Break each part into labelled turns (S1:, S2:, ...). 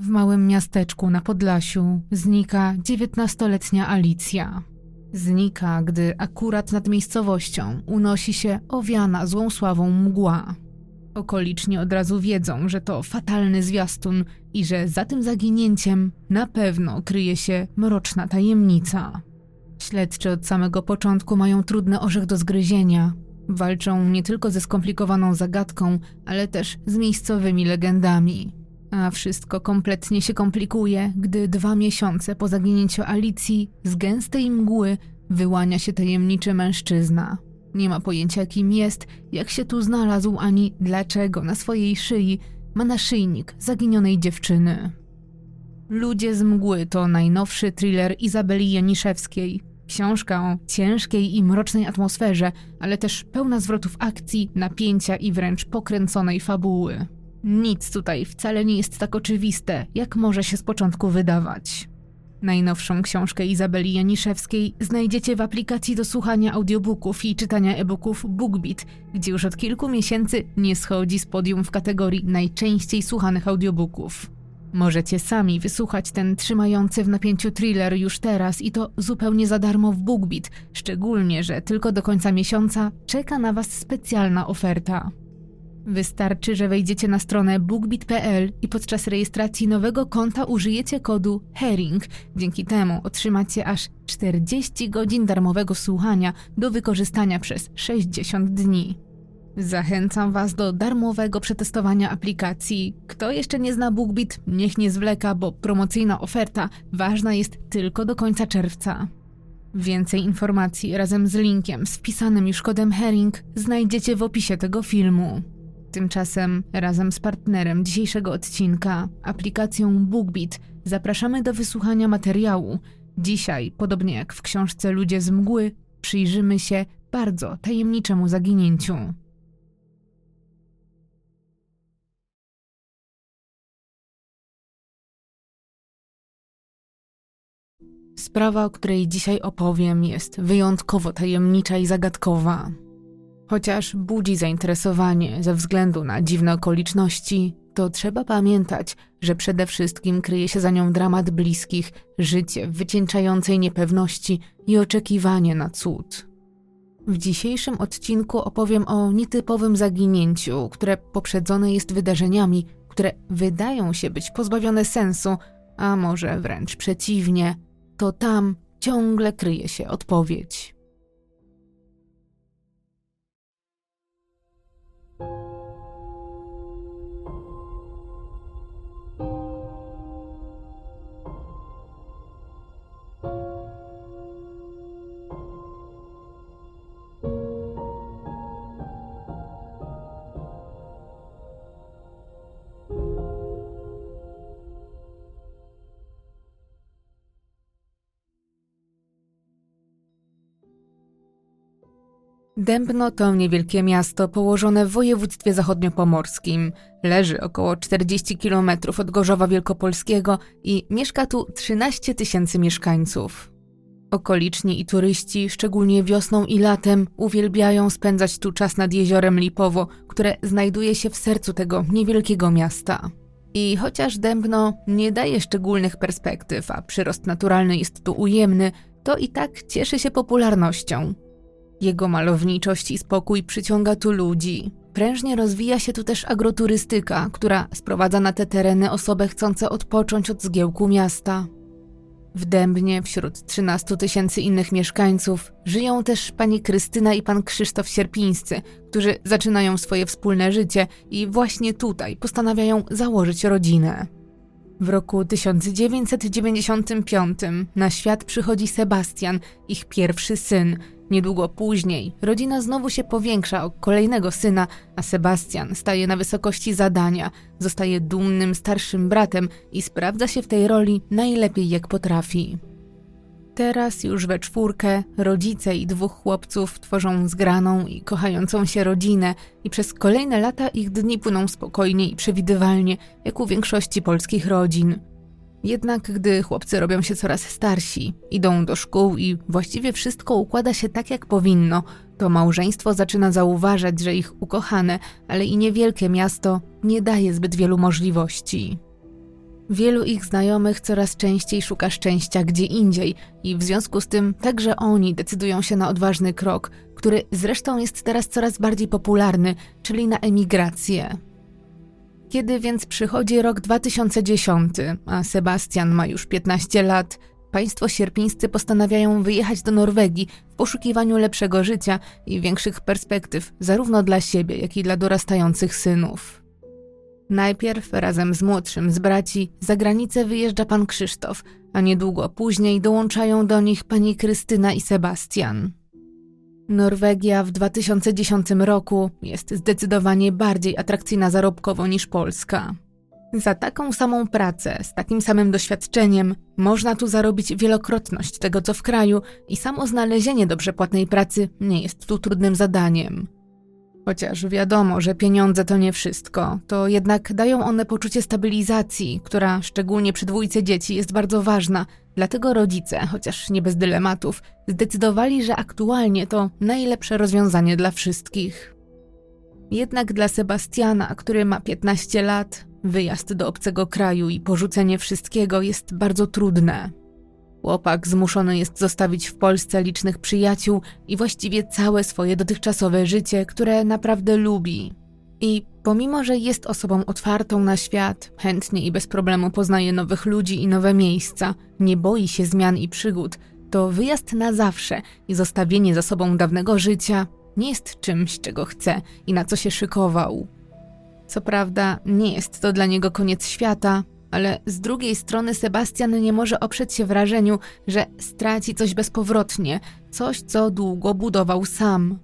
S1: W małym miasteczku na Podlasiu znika dziewiętnastoletnia Alicja. Znika, gdy akurat nad miejscowością unosi się owiana złą sławą mgła. Okoliczni od razu wiedzą, że to fatalny zwiastun i że za tym zaginięciem na pewno kryje się mroczna tajemnica. Śledczy od samego początku mają trudny orzech do zgryzienia. Walczą nie tylko ze skomplikowaną zagadką, ale też z miejscowymi legendami. A wszystko kompletnie się komplikuje, gdy dwa miesiące po zaginięciu Alicji z gęstej mgły wyłania się tajemniczy mężczyzna. Nie ma pojęcia kim jest, jak się tu znalazł, ani dlaczego na swojej szyi ma naszyjnik zaginionej dziewczyny. Ludzie z mgły to najnowszy thriller Izabeli Janiszewskiej. Książka o ciężkiej i mrocznej atmosferze, ale też pełna zwrotów akcji, napięcia i wręcz pokręconej fabuły. Nic tutaj wcale nie jest tak oczywiste, jak może się z początku wydawać. Najnowszą książkę Izabeli Janiszewskiej znajdziecie w aplikacji do słuchania audiobooków i czytania e-booków BookBeat, gdzie już od kilku miesięcy nie schodzi z podium w kategorii najczęściej słuchanych audiobooków. Możecie sami wysłuchać ten trzymający w napięciu thriller już teraz i to zupełnie za darmo w BookBeat, szczególnie, że tylko do końca miesiąca czeka na Was specjalna oferta. Wystarczy, że wejdziecie na stronę bookbit.pl i podczas rejestracji nowego konta użyjecie kodu HERING. Dzięki temu otrzymacie aż 40 godzin darmowego słuchania do wykorzystania przez 60 dni. Zachęcam Was do darmowego przetestowania aplikacji. Kto jeszcze nie zna BookBit, niech nie zwleka, bo promocyjna oferta ważna jest tylko do końca czerwca. Więcej informacji razem z linkiem z wpisanym już kodem HERING znajdziecie w opisie tego filmu. Tymczasem razem z partnerem dzisiejszego odcinka, aplikacją BookBeat, zapraszamy do wysłuchania materiału. Dzisiaj, podobnie jak w książce Ludzie z mgły, przyjrzymy się bardzo tajemniczemu zaginięciu. Sprawa, o której dzisiaj opowiem, jest wyjątkowo tajemnicza i zagadkowa. Chociaż budzi zainteresowanie ze względu na dziwne okoliczności, to trzeba pamiętać, że przede wszystkim kryje się za nią dramat bliskich, życie w wycieńczającej niepewności i oczekiwanie na cud. W dzisiejszym odcinku opowiem o nietypowym zaginięciu, które poprzedzone jest wydarzeniami, które wydają się być pozbawione sensu, a może wręcz przeciwnie, to tam ciągle kryje się odpowiedź. Dębno to niewielkie miasto położone w województwie zachodniopomorskim. Leży około 40 km od Gorzowa Wielkopolskiego i mieszka tu 13 tysięcy mieszkańców. Okoliczni i turyści, szczególnie wiosną i latem, uwielbiają spędzać tu czas nad jeziorem Lipowo, które znajduje się w sercu tego niewielkiego miasta. I chociaż Dębno nie daje szczególnych perspektyw, a przyrost naturalny jest tu ujemny, to i tak cieszy się popularnością. Jego malowniczość i spokój przyciąga tu ludzi. Prężnie rozwija się tu też agroturystyka, która sprowadza na te tereny osoby chcące odpocząć od zgiełku miasta. W Dębnie, wśród 13 tysięcy innych mieszkańców, żyją też pani Krystyna i pan Krzysztof Sierpińscy, którzy zaczynają swoje wspólne życie i właśnie tutaj postanawiają założyć rodzinę. W roku 1995 na świat przychodzi Sebastian, ich pierwszy syn, Niedługo później rodzina znowu się powiększa o kolejnego syna, a Sebastian staje na wysokości zadania, zostaje dumnym starszym bratem i sprawdza się w tej roli najlepiej jak potrafi. Teraz już we czwórkę rodzice i dwóch chłopców tworzą zgraną i kochającą się rodzinę i przez kolejne lata ich dni płyną spokojnie i przewidywalnie, jak u większości polskich rodzin. Jednak gdy chłopcy robią się coraz starsi, idą do szkół i właściwie wszystko układa się tak jak powinno, to małżeństwo zaczyna zauważać, że ich ukochane, ale i niewielkie miasto nie daje zbyt wielu możliwości. Wielu ich znajomych coraz częściej szuka szczęścia gdzie indziej i w związku z tym także oni decydują się na odważny krok, który zresztą jest teraz coraz bardziej popularny, czyli na emigrację. Kiedy więc przychodzi rok 2010, a Sebastian ma już 15 lat, państwo sierpińscy postanawiają wyjechać do Norwegii w poszukiwaniu lepszego życia i większych perspektyw, zarówno dla siebie, jak i dla dorastających synów. Najpierw razem z młodszym z braci za granicę wyjeżdża pan Krzysztof, a niedługo później dołączają do nich pani Krystyna i Sebastian. Norwegia w 2010 roku jest zdecydowanie bardziej atrakcyjna zarobkowo niż Polska. Za taką samą pracę, z takim samym doświadczeniem, można tu zarobić wielokrotność tego, co w kraju, i samo znalezienie dobrze płatnej pracy nie jest tu trudnym zadaniem. Chociaż wiadomo, że pieniądze to nie wszystko, to jednak dają one poczucie stabilizacji, która szczególnie przy dwójce dzieci jest bardzo ważna. Dlatego rodzice, chociaż nie bez dylematów, zdecydowali, że aktualnie to najlepsze rozwiązanie dla wszystkich. Jednak dla Sebastiana, który ma 15 lat, wyjazd do obcego kraju i porzucenie wszystkiego jest bardzo trudne. Chłopak zmuszony jest zostawić w Polsce licznych przyjaciół i właściwie całe swoje dotychczasowe życie, które naprawdę lubi. I pomimo, że jest osobą otwartą na świat, chętnie i bez problemu poznaje nowych ludzi i nowe miejsca, nie boi się zmian i przygód, to wyjazd na zawsze i zostawienie za sobą dawnego życia nie jest czymś, czego chce i na co się szykował. Co prawda, nie jest to dla niego koniec świata, ale z drugiej strony Sebastian nie może oprzeć się wrażeniu, że straci coś bezpowrotnie, coś, co długo budował sam.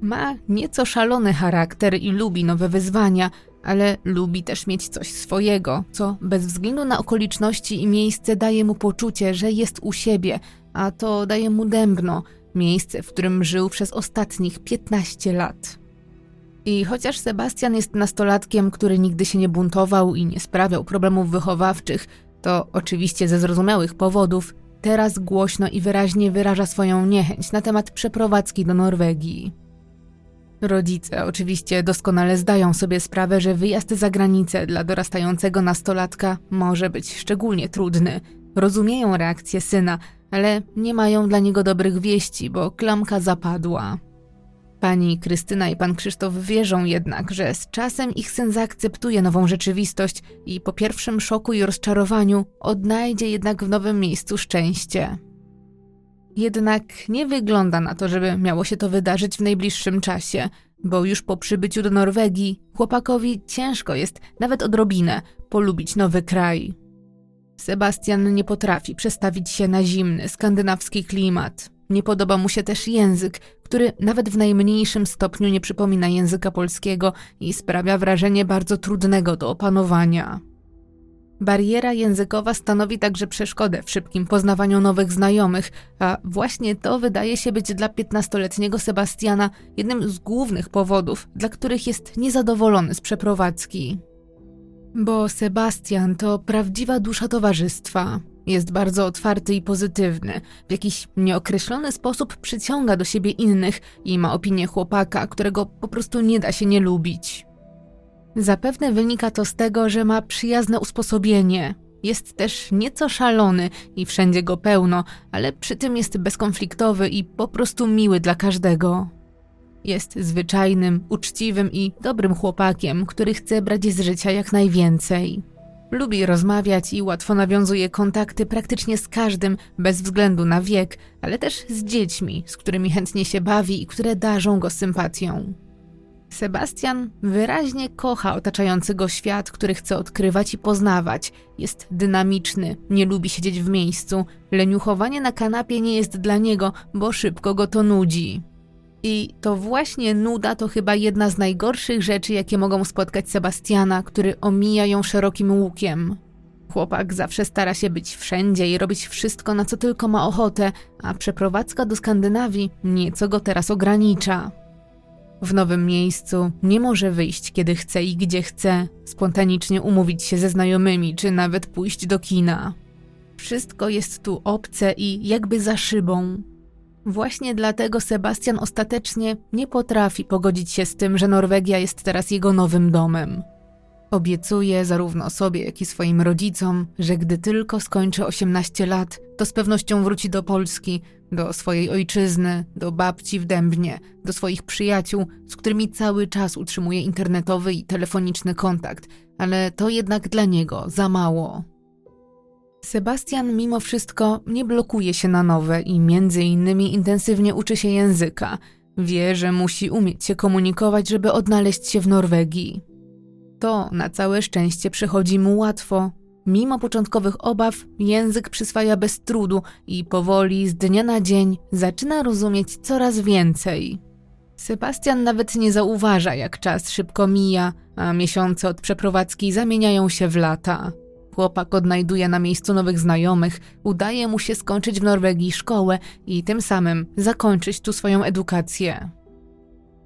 S1: Ma nieco szalony charakter i lubi nowe wyzwania, ale lubi też mieć coś swojego, co bez względu na okoliczności i miejsce daje mu poczucie, że jest u siebie, a to daje mu dębno, miejsce, w którym żył przez ostatnich 15 lat. I chociaż Sebastian jest nastolatkiem, który nigdy się nie buntował i nie sprawiał problemów wychowawczych, to oczywiście ze zrozumiałych powodów, teraz głośno i wyraźnie wyraża swoją niechęć na temat przeprowadzki do Norwegii. Rodzice oczywiście doskonale zdają sobie sprawę, że wyjazd za granicę dla dorastającego nastolatka może być szczególnie trudny. Rozumieją reakcję syna, ale nie mają dla niego dobrych wieści, bo klamka zapadła. Pani Krystyna i pan Krzysztof wierzą jednak, że z czasem ich syn zaakceptuje nową rzeczywistość i po pierwszym szoku i rozczarowaniu odnajdzie jednak w nowym miejscu szczęście. Jednak nie wygląda na to, żeby miało się to wydarzyć w najbliższym czasie, bo już po przybyciu do Norwegii chłopakowi ciężko jest, nawet odrobinę, polubić nowy kraj. Sebastian nie potrafi przestawić się na zimny, skandynawski klimat. Nie podoba mu się też język, który nawet w najmniejszym stopniu nie przypomina języka polskiego i sprawia wrażenie bardzo trudnego do opanowania. Bariera językowa stanowi także przeszkodę w szybkim poznawaniu nowych znajomych, a właśnie to wydaje się być dla 15-letniego Sebastiana jednym z głównych powodów, dla których jest niezadowolony z przeprowadzki. Bo Sebastian to prawdziwa dusza towarzystwa. Jest bardzo otwarty i pozytywny. W jakiś nieokreślony sposób przyciąga do siebie innych i ma opinię chłopaka, którego po prostu nie da się nie lubić. Zapewne wynika to z tego, że ma przyjazne usposobienie. Jest też nieco szalony i wszędzie go pełno, ale przy tym jest bezkonfliktowy i po prostu miły dla każdego. Jest zwyczajnym, uczciwym i dobrym chłopakiem, który chce brać z życia jak najwięcej. Lubi rozmawiać i łatwo nawiązuje kontakty praktycznie z każdym, bez względu na wiek, ale też z dziećmi, z którymi chętnie się bawi i które darzą go sympatią. Sebastian wyraźnie kocha otaczający go świat, który chce odkrywać i poznawać. Jest dynamiczny, nie lubi siedzieć w miejscu. Leniuchowanie na kanapie nie jest dla niego, bo szybko go to nudzi. I to właśnie nuda to chyba jedna z najgorszych rzeczy, jakie mogą spotkać Sebastiana, który omija ją szerokim łukiem. Chłopak zawsze stara się być wszędzie i robić wszystko, na co tylko ma ochotę, a przeprowadzka do Skandynawii nieco go teraz ogranicza. W nowym miejscu nie może wyjść kiedy chce i gdzie chce, spontanicznie umówić się ze znajomymi czy nawet pójść do kina. Wszystko jest tu obce i jakby za szybą. Właśnie dlatego Sebastian ostatecznie nie potrafi pogodzić się z tym, że Norwegia jest teraz jego nowym domem. Obiecuje zarówno sobie, jak i swoim rodzicom, że gdy tylko skończy 18 lat, to z pewnością wróci do Polski, do swojej ojczyzny, do babci w Dębnie, do swoich przyjaciół, z którymi cały czas utrzymuje internetowy i telefoniczny kontakt, ale to jednak dla niego za mało. Sebastian mimo wszystko nie blokuje się na nowe i między innymi intensywnie uczy się języka. Wie, że musi umieć się komunikować, żeby odnaleźć się w Norwegii. To na całe szczęście przychodzi mu łatwo. Mimo początkowych obaw, język przyswaja bez trudu i powoli, z dnia na dzień, zaczyna rozumieć coraz więcej. Sebastian nawet nie zauważa, jak czas szybko mija, a miesiące od przeprowadzki zamieniają się w lata. Chłopak odnajduje na miejscu nowych znajomych, udaje mu się skończyć w Norwegii szkołę i tym samym zakończyć tu swoją edukację.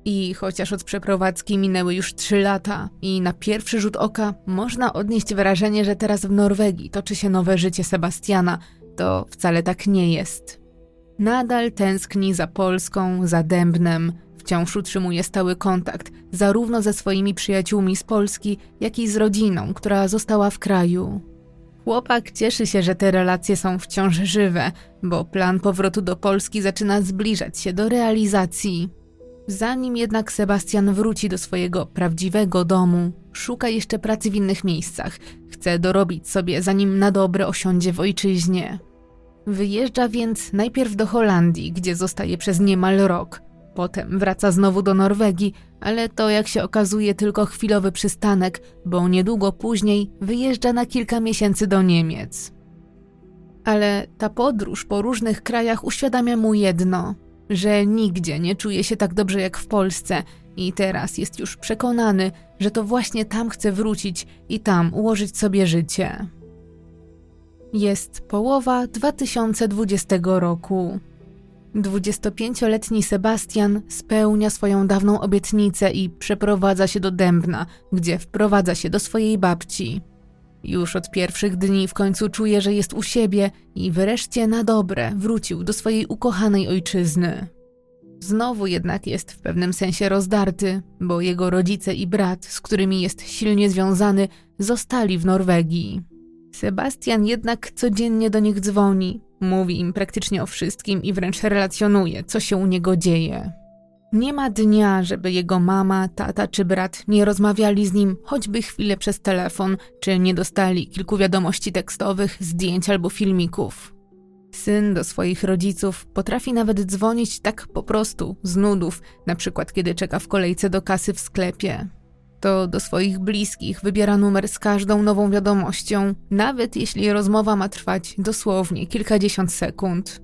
S1: I chociaż od przeprowadzki minęły już trzy lata i na pierwszy rzut oka można odnieść wrażenie, że teraz w Norwegii toczy się nowe życie Sebastiana, to wcale tak nie jest. Nadal tęskni za Polską, za Dębnem, wciąż utrzymuje stały kontakt zarówno ze swoimi przyjaciółmi z Polski, jak i z rodziną, która została w kraju. Chłopak cieszy się, że te relacje są wciąż żywe, bo plan powrotu do Polski zaczyna zbliżać się do realizacji. Zanim jednak Sebastian wróci do swojego prawdziwego domu, szuka jeszcze pracy w innych miejscach. Chce dorobić sobie, zanim na dobre osiądzie w ojczyźnie. Wyjeżdża więc najpierw do Holandii, gdzie zostaje przez niemal rok. Potem wraca znowu do Norwegii, ale to jak się okazuje tylko chwilowy przystanek, bo niedługo później wyjeżdża na kilka miesięcy do Niemiec. Ale ta podróż po różnych krajach uświadamia mu jedno – że nigdzie nie czuje się tak dobrze jak w Polsce i teraz jest już przekonany, że to właśnie tam chce wrócić i tam ułożyć sobie życie. Jest połowa 2020 roku. 25-letni Sebastian spełnia swoją dawną obietnicę i przeprowadza się do Dębna, gdzie wprowadza się do swojej babci. Już od pierwszych dni w końcu czuje, że jest u siebie i wreszcie na dobre wrócił do swojej ukochanej ojczyzny. Znowu jednak jest w pewnym sensie rozdarty, bo jego rodzice i brat, z którymi jest silnie związany, zostali w Norwegii. Sebastian jednak codziennie do nich dzwoni, mówi im praktycznie o wszystkim i wręcz relacjonuje, co się u niego dzieje. Nie ma dnia, żeby jego mama, tata czy brat nie rozmawiali z nim choćby chwilę przez telefon, czy nie dostali kilku wiadomości tekstowych, zdjęć albo filmików. Syn do swoich rodziców potrafi nawet dzwonić tak po prostu, z nudów, na przykład kiedy czeka w kolejce do kasy w sklepie. To do swoich bliskich wybiera numer z każdą nową wiadomością, nawet jeśli rozmowa ma trwać dosłownie kilkadziesiąt sekund.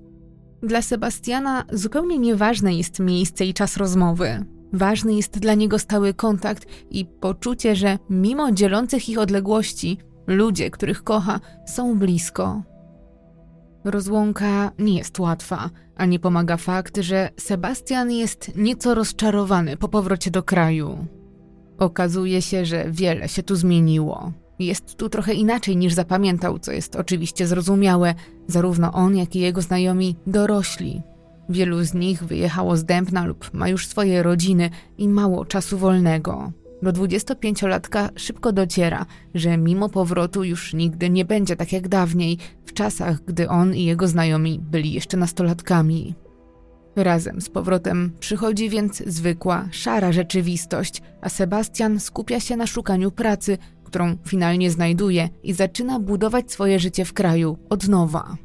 S1: Dla Sebastiana zupełnie nieważne jest miejsce i czas rozmowy. Ważny jest dla niego stały kontakt i poczucie, że mimo dzielących ich odległości, ludzie, których kocha, są blisko. Rozłąka nie jest łatwa, a nie pomaga fakt, że Sebastian jest nieco rozczarowany po powrocie do kraju. Okazuje się, że wiele się tu zmieniło. Jest tu trochę inaczej niż zapamiętał, co jest oczywiście zrozumiałe. Zarówno on, jak i jego znajomi dorośli. Wielu z nich wyjechało z Dębna lub ma już swoje rodziny i mało czasu wolnego. Do 25-latka szybko dociera, że mimo powrotu już nigdy nie będzie tak jak dawniej, w czasach, gdy on i jego znajomi byli jeszcze nastolatkami. Razem z powrotem przychodzi więc zwykła, szara rzeczywistość, a Sebastian skupia się na szukaniu pracy, którą finalnie znajduje i zaczyna budować swoje życie w kraju od nowa.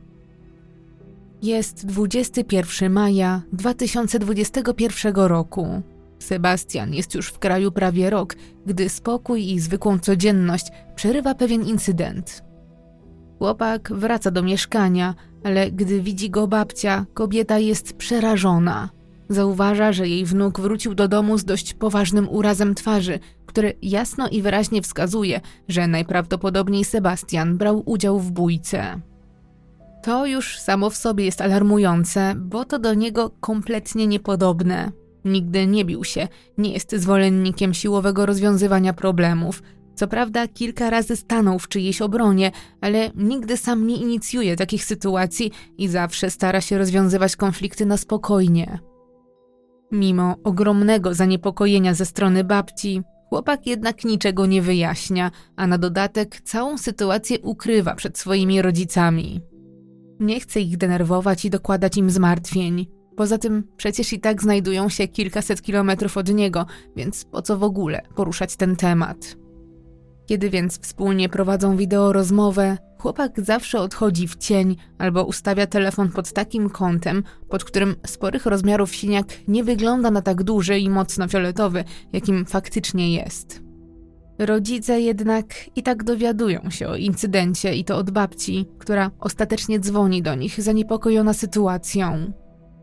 S1: Jest 21 maja 2021 roku. Sebastian jest już w kraju prawie rok, gdy spokój i zwykłą codzienność przerywa pewien incydent. Chłopak wraca do mieszkania, ale gdy widzi go babcia, kobieta jest przerażona. Zauważa, że jej wnuk wrócił do domu z dość poważnym urazem twarzy, który jasno i wyraźnie wskazuje, że najprawdopodobniej Sebastian brał udział w bójce. To już samo w sobie jest alarmujące, bo to do niego kompletnie niepodobne. Nigdy nie bił się, nie jest zwolennikiem siłowego rozwiązywania problemów. Co prawda, kilka razy stanął w czyjejś obronie, ale nigdy sam nie inicjuje takich sytuacji i zawsze stara się rozwiązywać konflikty na spokojnie. Mimo ogromnego zaniepokojenia ze strony babci, Chłopak jednak niczego nie wyjaśnia, a na dodatek całą sytuację ukrywa przed swoimi rodzicami. Nie chce ich denerwować i dokładać im zmartwień. Poza tym przecież i tak znajdują się kilkaset kilometrów od niego, więc po co w ogóle poruszać ten temat? Kiedy więc wspólnie prowadzą wideo rozmowę, chłopak zawsze odchodzi w cień albo ustawia telefon pod takim kątem, pod którym sporych rozmiarów siniak nie wygląda na tak duży i mocno fioletowy, jakim faktycznie jest. Rodzice jednak i tak dowiadują się o incydencie i to od babci, która ostatecznie dzwoni do nich zaniepokojona sytuacją.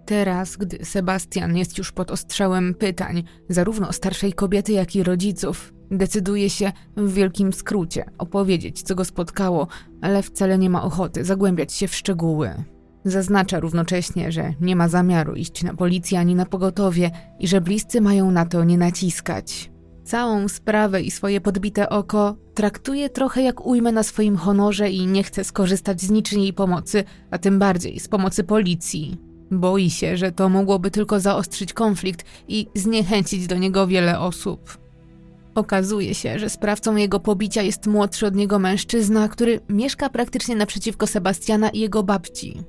S1: Teraz, gdy Sebastian jest już pod ostrzałem pytań, zarówno starszej kobiety, jak i rodziców, decyduje się w wielkim skrócie opowiedzieć, co go spotkało, ale wcale nie ma ochoty zagłębiać się w szczegóły. Zaznacza równocześnie, że nie ma zamiaru iść na policję ani na pogotowie i że bliscy mają na to nie naciskać. Całą sprawę i swoje podbite oko traktuje trochę jak ujmę na swoim honorze i nie chce skorzystać z niczyjej pomocy, a tym bardziej z pomocy policji. Boi się, że to mogłoby tylko zaostrzyć konflikt i zniechęcić do niego wiele osób. Okazuje się, że sprawcą jego pobicia jest młodszy od niego mężczyzna, który mieszka praktycznie naprzeciwko Sebastiana i jego babci.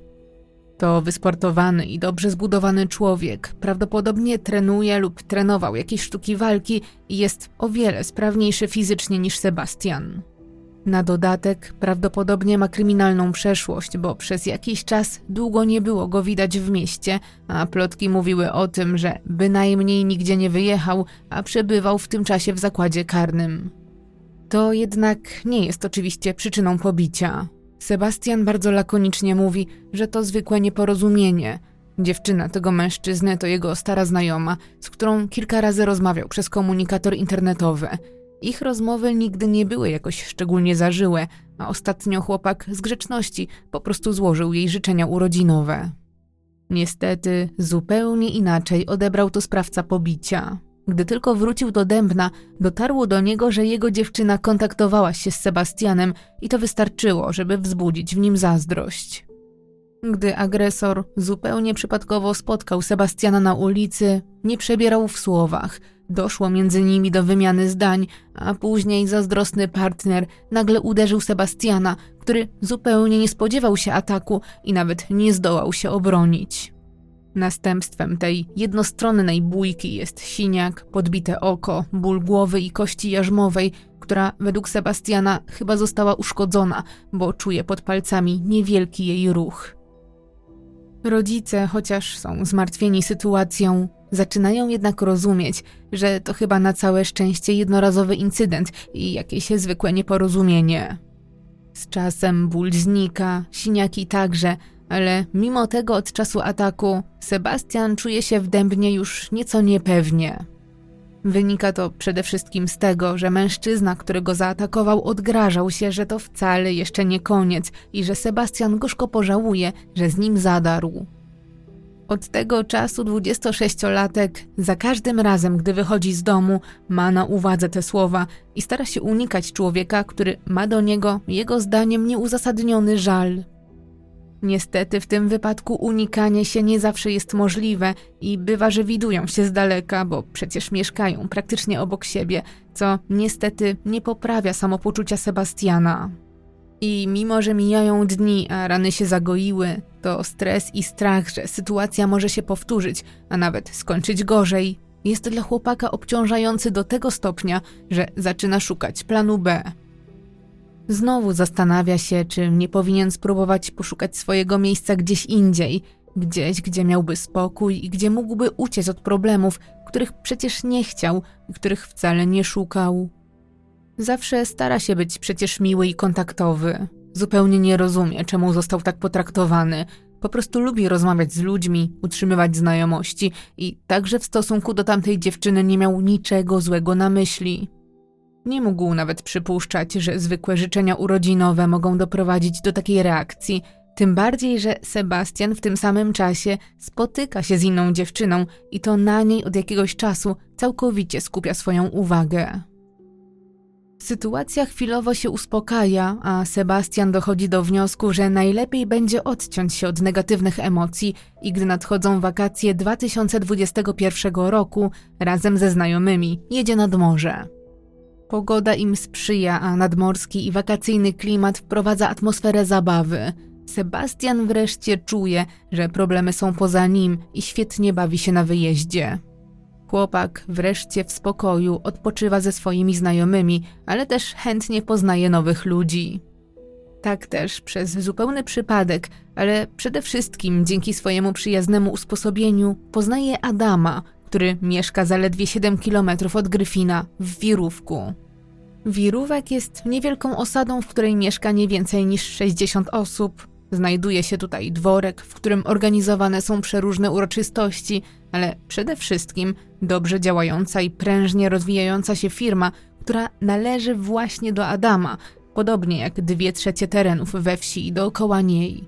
S1: To wysportowany i dobrze zbudowany człowiek. Prawdopodobnie trenuje lub trenował jakieś sztuki walki i jest o wiele sprawniejszy fizycznie niż Sebastian. Na dodatek prawdopodobnie ma kryminalną przeszłość, bo przez jakiś czas długo nie było go widać w mieście, a plotki mówiły o tym, że bynajmniej nigdzie nie wyjechał, a przebywał w tym czasie w zakładzie karnym. To jednak nie jest oczywiście przyczyną pobicia. Sebastian bardzo lakonicznie mówi, że to zwykłe nieporozumienie. Dziewczyna tego mężczyzny to jego stara znajoma, z którą kilka razy rozmawiał przez komunikator internetowy. Ich rozmowy nigdy nie były jakoś szczególnie zażyłe, a ostatnio chłopak z grzeczności po prostu złożył jej życzenia urodzinowe. Niestety, zupełnie inaczej odebrał to sprawca pobicia. Gdy tylko wrócił do Dębna, dotarło do niego, że jego dziewczyna kontaktowała się z Sebastianem i to wystarczyło, żeby wzbudzić w nim zazdrość. Gdy agresor zupełnie przypadkowo spotkał Sebastiana na ulicy, nie przebierał w słowach. Doszło między nimi do wymiany zdań, a później zazdrosny partner nagle uderzył Sebastiana, który zupełnie nie spodziewał się ataku i nawet nie zdołał się obronić. Następstwem tej jednostronnej bójki jest siniak, podbite oko, ból głowy i kości jarzmowej, która według Sebastiana chyba została uszkodzona, bo czuje pod palcami niewielki jej ruch. Rodzice, chociaż są zmartwieni sytuacją, zaczynają jednak rozumieć, że to chyba na całe szczęście jednorazowy incydent i jakieś zwykłe nieporozumienie. Z czasem ból znika, siniaki także, ale mimo tego od czasu ataku Sebastian czuje się w dębnie już nieco niepewnie. Wynika to przede wszystkim z tego, że mężczyzna, który go zaatakował, odgrażał się, że to wcale jeszcze nie koniec i że Sebastian gorzko pożałuje, że z nim zadarł. Od tego czasu 26-latek za każdym razem, gdy wychodzi z domu, ma na uwadze te słowa i stara się unikać człowieka, który ma do niego, jego zdaniem, nieuzasadniony żal. Niestety w tym wypadku unikanie się nie zawsze jest możliwe i bywa, że widują się z daleka, bo przecież mieszkają praktycznie obok siebie, co niestety nie poprawia samopoczucia Sebastiana. I mimo, że mijają dni, a rany się zagoiły, to stres i strach, że sytuacja może się powtórzyć, a nawet skończyć gorzej, jest dla chłopaka obciążający do tego stopnia, że zaczyna szukać planu B. Znowu zastanawia się, czy nie powinien spróbować poszukać swojego miejsca gdzieś indziej, gdzieś, gdzie miałby spokój i gdzie mógłby uciec od problemów, których przecież nie chciał i których wcale nie szukał. Zawsze stara się być przecież miły i kontaktowy. Zupełnie nie rozumie, czemu został tak potraktowany. Po prostu lubi rozmawiać z ludźmi, utrzymywać znajomości i także w stosunku do tamtej dziewczyny nie miał niczego złego na myśli. Nie mógł nawet przypuszczać, że zwykłe życzenia urodzinowe mogą doprowadzić do takiej reakcji, tym bardziej, że Sebastian w tym samym czasie spotyka się z inną dziewczyną i to na niej od jakiegoś czasu całkowicie skupia swoją uwagę. Sytuacja chwilowo się uspokaja, a Sebastian dochodzi do wniosku, że najlepiej będzie odciąć się od negatywnych emocji i gdy nadchodzą wakacje 2021 roku, razem ze znajomymi jedzie nad morze. Pogoda im sprzyja, a nadmorski i wakacyjny klimat wprowadza atmosferę zabawy. Sebastian wreszcie czuje, że problemy są poza nim i świetnie bawi się na wyjeździe. Chłopak wreszcie w spokoju odpoczywa ze swoimi znajomymi, ale też chętnie poznaje nowych ludzi. Tak też przez zupełny przypadek, ale przede wszystkim dzięki swojemu przyjaznemu usposobieniu poznaje Adama, który mieszka zaledwie 7 kilometrów od Gryfina w Wirówku. Wirówek jest niewielką osadą, w której mieszka nie więcej niż 60 osób. Znajduje się tutaj dworek, w którym organizowane są przeróżne uroczystości, ale przede wszystkim dobrze działająca i prężnie rozwijająca się firma, która należy właśnie do Adama, podobnie jak dwie trzecie terenów we wsi i dookoła niej.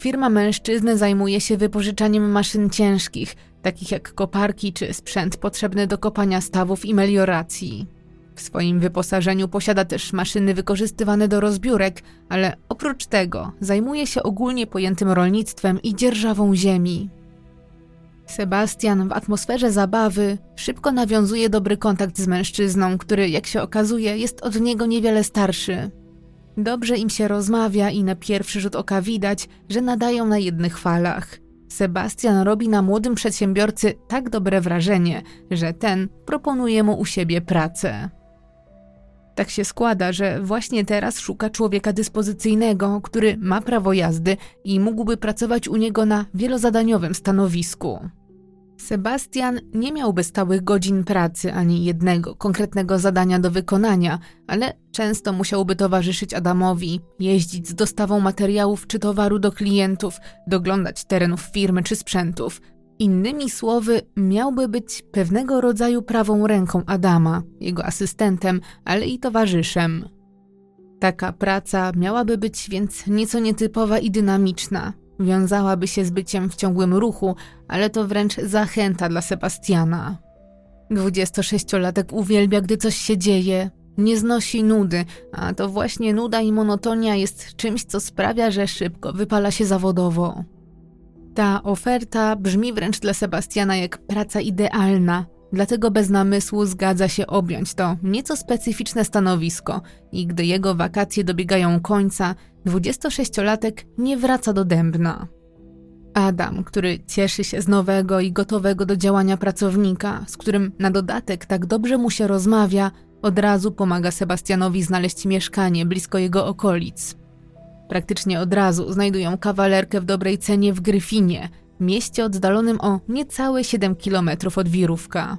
S1: Firma mężczyzny zajmuje się wypożyczaniem maszyn ciężkich, takich jak koparki czy sprzęt potrzebny do kopania stawów i melioracji. W swoim wyposażeniu posiada też maszyny wykorzystywane do rozbiórek, ale oprócz tego zajmuje się ogólnie pojętym rolnictwem i dzierżawą ziemi. Sebastian w atmosferze zabawy szybko nawiązuje dobry kontakt z mężczyzną, który, jak się okazuje, jest od niego niewiele starszy. Dobrze im się rozmawia i na pierwszy rzut oka widać, że nadają na jednych falach. Sebastian robi na młodym przedsiębiorcy tak dobre wrażenie, że ten proponuje mu u siebie pracę. Tak się składa, że właśnie teraz szuka człowieka dyspozycyjnego, który ma prawo jazdy i mógłby pracować u niego na wielozadaniowym stanowisku. Sebastian nie miałby stałych godzin pracy ani jednego konkretnego zadania do wykonania, ale często musiałby towarzyszyć Adamowi, jeździć z dostawą materiałów czy towaru do klientów, doglądać terenów firmy czy sprzętów. Innymi słowy, miałby być pewnego rodzaju prawą ręką Adama, jego asystentem, ale i towarzyszem. Taka praca miałaby być więc nieco nietypowa i dynamiczna, Wiązałaby się z byciem w ciągłym ruchu, ale to wręcz zachęta dla Sebastiana. 26-latek uwielbia, gdy coś się dzieje, nie znosi nudy, a to właśnie nuda i monotonia jest czymś, co sprawia, że szybko wypala się zawodowo. Ta oferta brzmi wręcz dla Sebastiana jak praca idealna, dlatego bez namysłu zgadza się objąć to nieco specyficzne stanowisko i gdy jego wakacje dobiegają końca, 26-latek nie wraca do dębna. Adam, który cieszy się z nowego i gotowego do działania pracownika, z którym na dodatek tak dobrze mu się rozmawia, od razu pomaga Sebastianowi znaleźć mieszkanie blisko jego okolic. Praktycznie od razu znajdują kawalerkę w dobrej cenie w Gryfinie, mieście oddalonym o niecałe 7 km od Wirówka.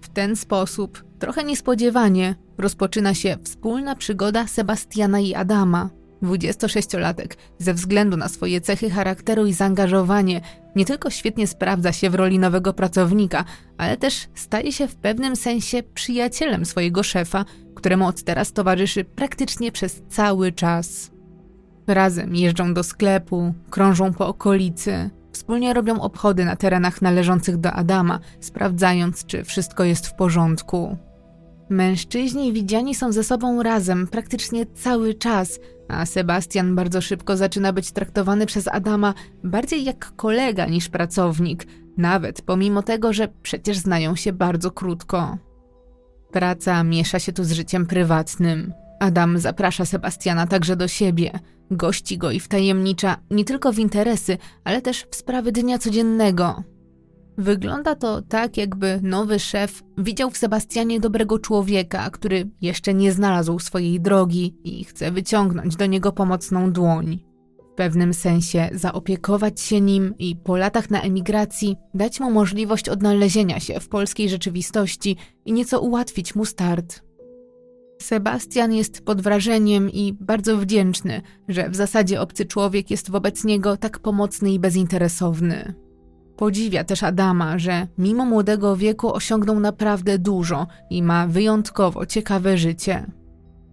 S1: W ten sposób, trochę niespodziewanie, rozpoczyna się wspólna przygoda Sebastiana i Adama – 26-latek, ze względu na swoje cechy charakteru i zaangażowanie, nie tylko świetnie sprawdza się w roli nowego pracownika, ale też staje się w pewnym sensie przyjacielem swojego szefa, któremu od teraz towarzyszy praktycznie przez cały czas. Razem jeżdżą do sklepu, krążą po okolicy, wspólnie robią obchody na terenach należących do Adama, sprawdzając, czy wszystko jest w porządku. Mężczyźni widziani są ze sobą razem praktycznie cały czas, a Sebastian bardzo szybko zaczyna być traktowany przez Adama bardziej jak kolega niż pracownik, nawet pomimo tego, że przecież znają się bardzo krótko. Praca miesza się tu z życiem prywatnym. Adam zaprasza Sebastiana także do siebie, gości go i wtajemnicza nie tylko w interesy, ale też w sprawy dnia codziennego. Wygląda to tak, jakby nowy szef widział w Sebastianie dobrego człowieka, który jeszcze nie znalazł swojej drogi i chce wyciągnąć do niego pomocną dłoń. W pewnym sensie zaopiekować się nim i po latach na emigracji dać mu możliwość odnalezienia się w polskiej rzeczywistości i nieco ułatwić mu start. Sebastian jest pod wrażeniem i bardzo wdzięczny, że w zasadzie obcy człowiek jest wobec niego tak pomocny i bezinteresowny. Podziwia też Adama, że mimo młodego wieku osiągnął naprawdę dużo i ma wyjątkowo ciekawe życie.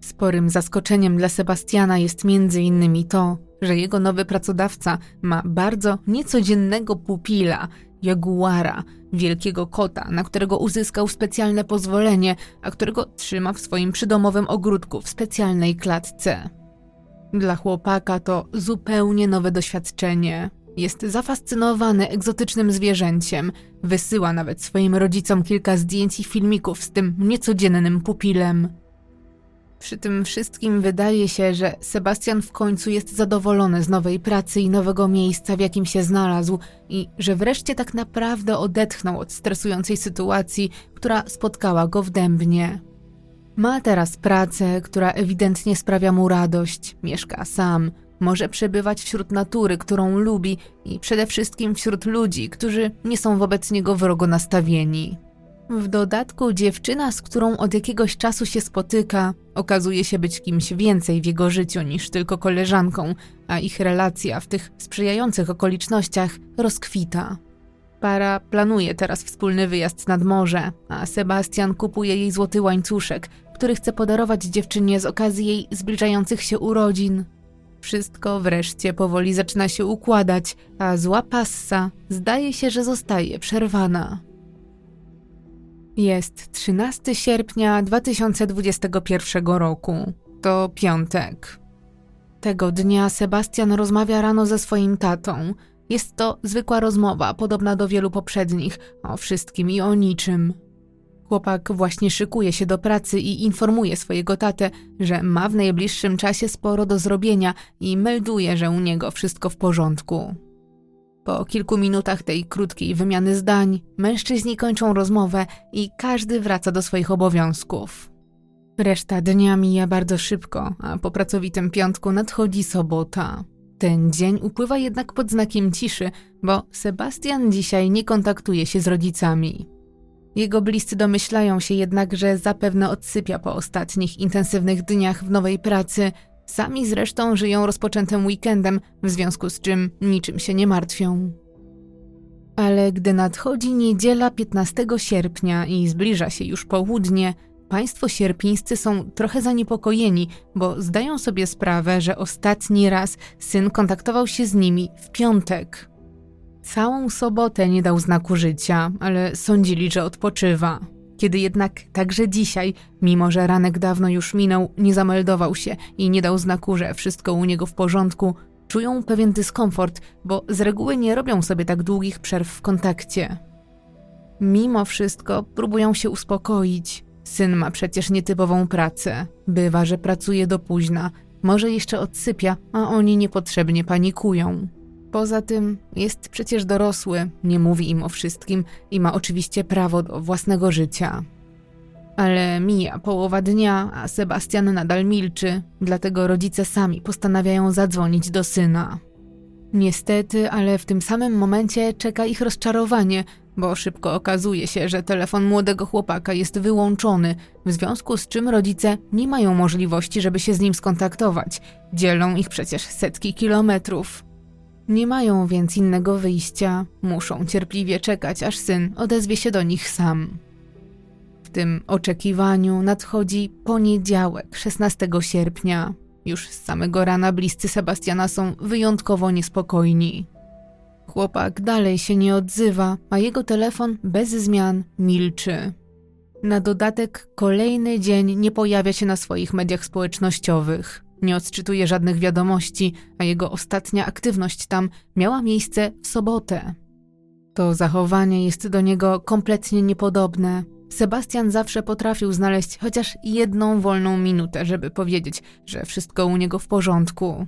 S1: Sporym zaskoczeniem dla Sebastiana jest między innymi to, że jego nowy pracodawca ma bardzo niecodziennego pupila, jaguara, wielkiego kota, na którego uzyskał specjalne pozwolenie, a którego trzyma w swoim przydomowym ogródku w specjalnej klatce. Dla chłopaka to zupełnie nowe doświadczenie. Jest zafascynowany egzotycznym zwierzęciem. Wysyła nawet swoim rodzicom kilka zdjęć i filmików z tym niecodziennym pupilem. Przy tym wszystkim wydaje się, że Sebastian w końcu jest zadowolony z nowej pracy i nowego miejsca, w jakim się znalazł, i że wreszcie tak naprawdę odetchnął od stresującej sytuacji, która spotkała go w dębnie. Ma teraz pracę, która ewidentnie sprawia mu radość, mieszka sam, może przebywać wśród natury, którą lubi i przede wszystkim wśród ludzi, którzy nie są wobec niego wrogo nastawieni. W dodatku dziewczyna, z którą od jakiegoś czasu się spotyka, okazuje się być kimś więcej w jego życiu niż tylko koleżanką, a ich relacja w tych sprzyjających okolicznościach rozkwita. Para planuje teraz wspólny wyjazd nad morze, a Sebastian kupuje jej złoty łańcuszek, który chce podarować dziewczynie z okazji jej zbliżających się urodzin. Wszystko wreszcie powoli zaczyna się układać, a zła passa zdaje się, że zostaje przerwana. Jest 13 sierpnia 2021 roku. To piątek. Tego dnia Sebastian rozmawia rano ze swoim tatą. Jest to zwykła rozmowa, podobna do wielu poprzednich, o wszystkim i o niczym. Chłopak właśnie szykuje się do pracy i informuje swojego tatę, że ma w najbliższym czasie sporo do zrobienia i melduje, że u niego wszystko w porządku. Po kilku minutach tej krótkiej wymiany zdań, mężczyźni kończą rozmowę i każdy wraca do swoich obowiązków. Reszta dnia mija bardzo szybko, a po pracowitym piątku nadchodzi sobota. Ten dzień upływa jednak pod znakiem ciszy, bo Sebastian dzisiaj nie kontaktuje się z rodzicami. Jego bliscy domyślają się jednak, że zapewne odsypia po ostatnich intensywnych dniach w nowej pracy. Sami zresztą żyją rozpoczętym weekendem, w związku z czym niczym się nie martwią. Ale gdy nadchodzi niedziela 15 sierpnia i zbliża się już południe, państwo sierpińscy są trochę zaniepokojeni, bo zdają sobie sprawę, że ostatni raz syn kontaktował się z nimi w piątek. Całą sobotę nie dał znaku życia, ale sądzili, że odpoczywa. Kiedy jednak także dzisiaj, mimo że ranek dawno już minął, nie zameldował się i nie dał znaku, że wszystko u niego w porządku, czują pewien dyskomfort, bo z reguły nie robią sobie tak długich przerw w kontakcie. Mimo wszystko próbują się uspokoić. Syn ma przecież nietypową pracę. Bywa, że pracuje do późna, może jeszcze odsypia, a oni niepotrzebnie panikują. Poza tym jest przecież dorosły, nie mówi im o wszystkim i ma oczywiście prawo do własnego życia. Ale mija połowa dnia, a Sebastian nadal milczy, dlatego rodzice sami postanawiają zadzwonić do syna. Niestety, ale w tym samym momencie czeka ich rozczarowanie, bo szybko okazuje się, że telefon młodego chłopaka jest wyłączony, w związku z czym rodzice nie mają możliwości, żeby się z nim skontaktować. Dzielą ich przecież setki kilometrów. Nie mają więc innego wyjścia, muszą cierpliwie czekać, aż syn odezwie się do nich sam. W tym oczekiwaniu nadchodzi poniedziałek, 16 sierpnia. Już z samego rana bliscy Sebastiana są wyjątkowo niespokojni. Chłopak dalej się nie odzywa, a jego telefon bez zmian milczy. Na dodatek kolejny dzień nie pojawia się na swoich mediach społecznościowych. Nie odczytuje żadnych wiadomości, a jego ostatnia aktywność tam miała miejsce w sobotę. To zachowanie jest do niego kompletnie niepodobne. Sebastian zawsze potrafił znaleźć chociaż jedną wolną minutę, żeby powiedzieć, że wszystko u niego w porządku.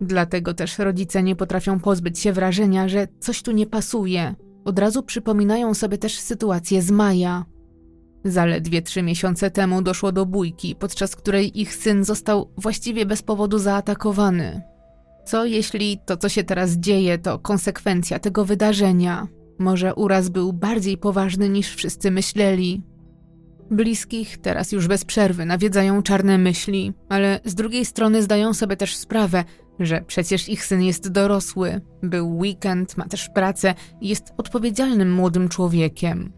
S1: Dlatego też rodzice nie potrafią pozbyć się wrażenia, że coś tu nie pasuje. Od razu przypominają sobie też sytuację z Maja. Zaledwie trzy miesiące temu doszło do bójki, podczas której ich syn został właściwie bez powodu zaatakowany. Co jeśli to, co się teraz dzieje, to konsekwencja tego wydarzenia? Może uraz był bardziej poważny niż wszyscy myśleli. Bliskich teraz już bez przerwy nawiedzają czarne myśli, ale z drugiej strony zdają sobie też sprawę, że przecież ich syn jest dorosły, był weekend, ma też pracę i jest odpowiedzialnym młodym człowiekiem.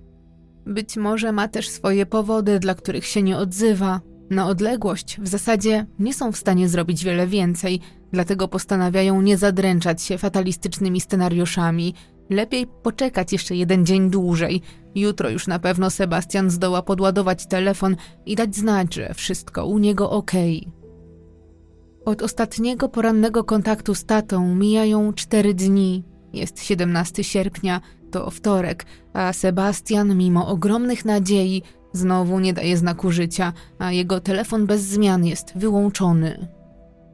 S1: Być może ma też swoje powody, dla których się nie odzywa. Na odległość w zasadzie nie są w stanie zrobić wiele więcej, dlatego postanawiają nie zadręczać się fatalistycznymi scenariuszami. Lepiej poczekać jeszcze jeden dzień dłużej. Jutro już na pewno Sebastian zdoła podładować telefon i dać znać, że wszystko u niego ok. Od ostatniego porannego kontaktu z tatą mijają cztery dni. Jest 17 sierpnia, to wtorek, a Sebastian, mimo ogromnych nadziei, znowu nie daje znaku życia, a jego telefon bez zmian jest wyłączony.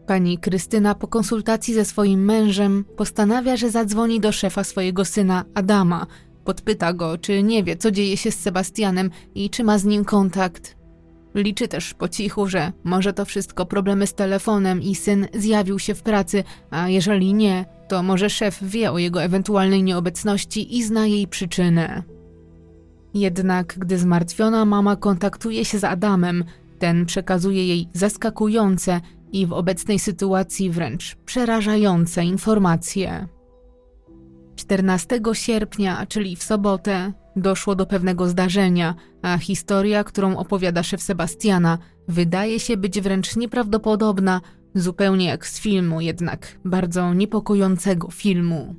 S1: Pani Krystyna po konsultacji ze swoim mężem postanawia, że zadzwoni do szefa swojego syna Adama. Podpyta go, czy nie wie, co dzieje się z Sebastianem i czy ma z nim kontakt. Liczy też po cichu, że może to wszystko problemy z telefonem i syn zjawił się w pracy, a jeżeli nie, to może szef wie o jego ewentualnej nieobecności i zna jej przyczynę. Jednak gdy zmartwiona mama kontaktuje się z Adamem, ten przekazuje jej zaskakujące i w obecnej sytuacji wręcz przerażające informacje. 14 sierpnia, czyli w sobotę, doszło do pewnego zdarzenia, a historia, którą opowiada szef Sebastiana, wydaje się być wręcz nieprawdopodobna, zupełnie jak z filmu, jednak bardzo niepokojącego filmu.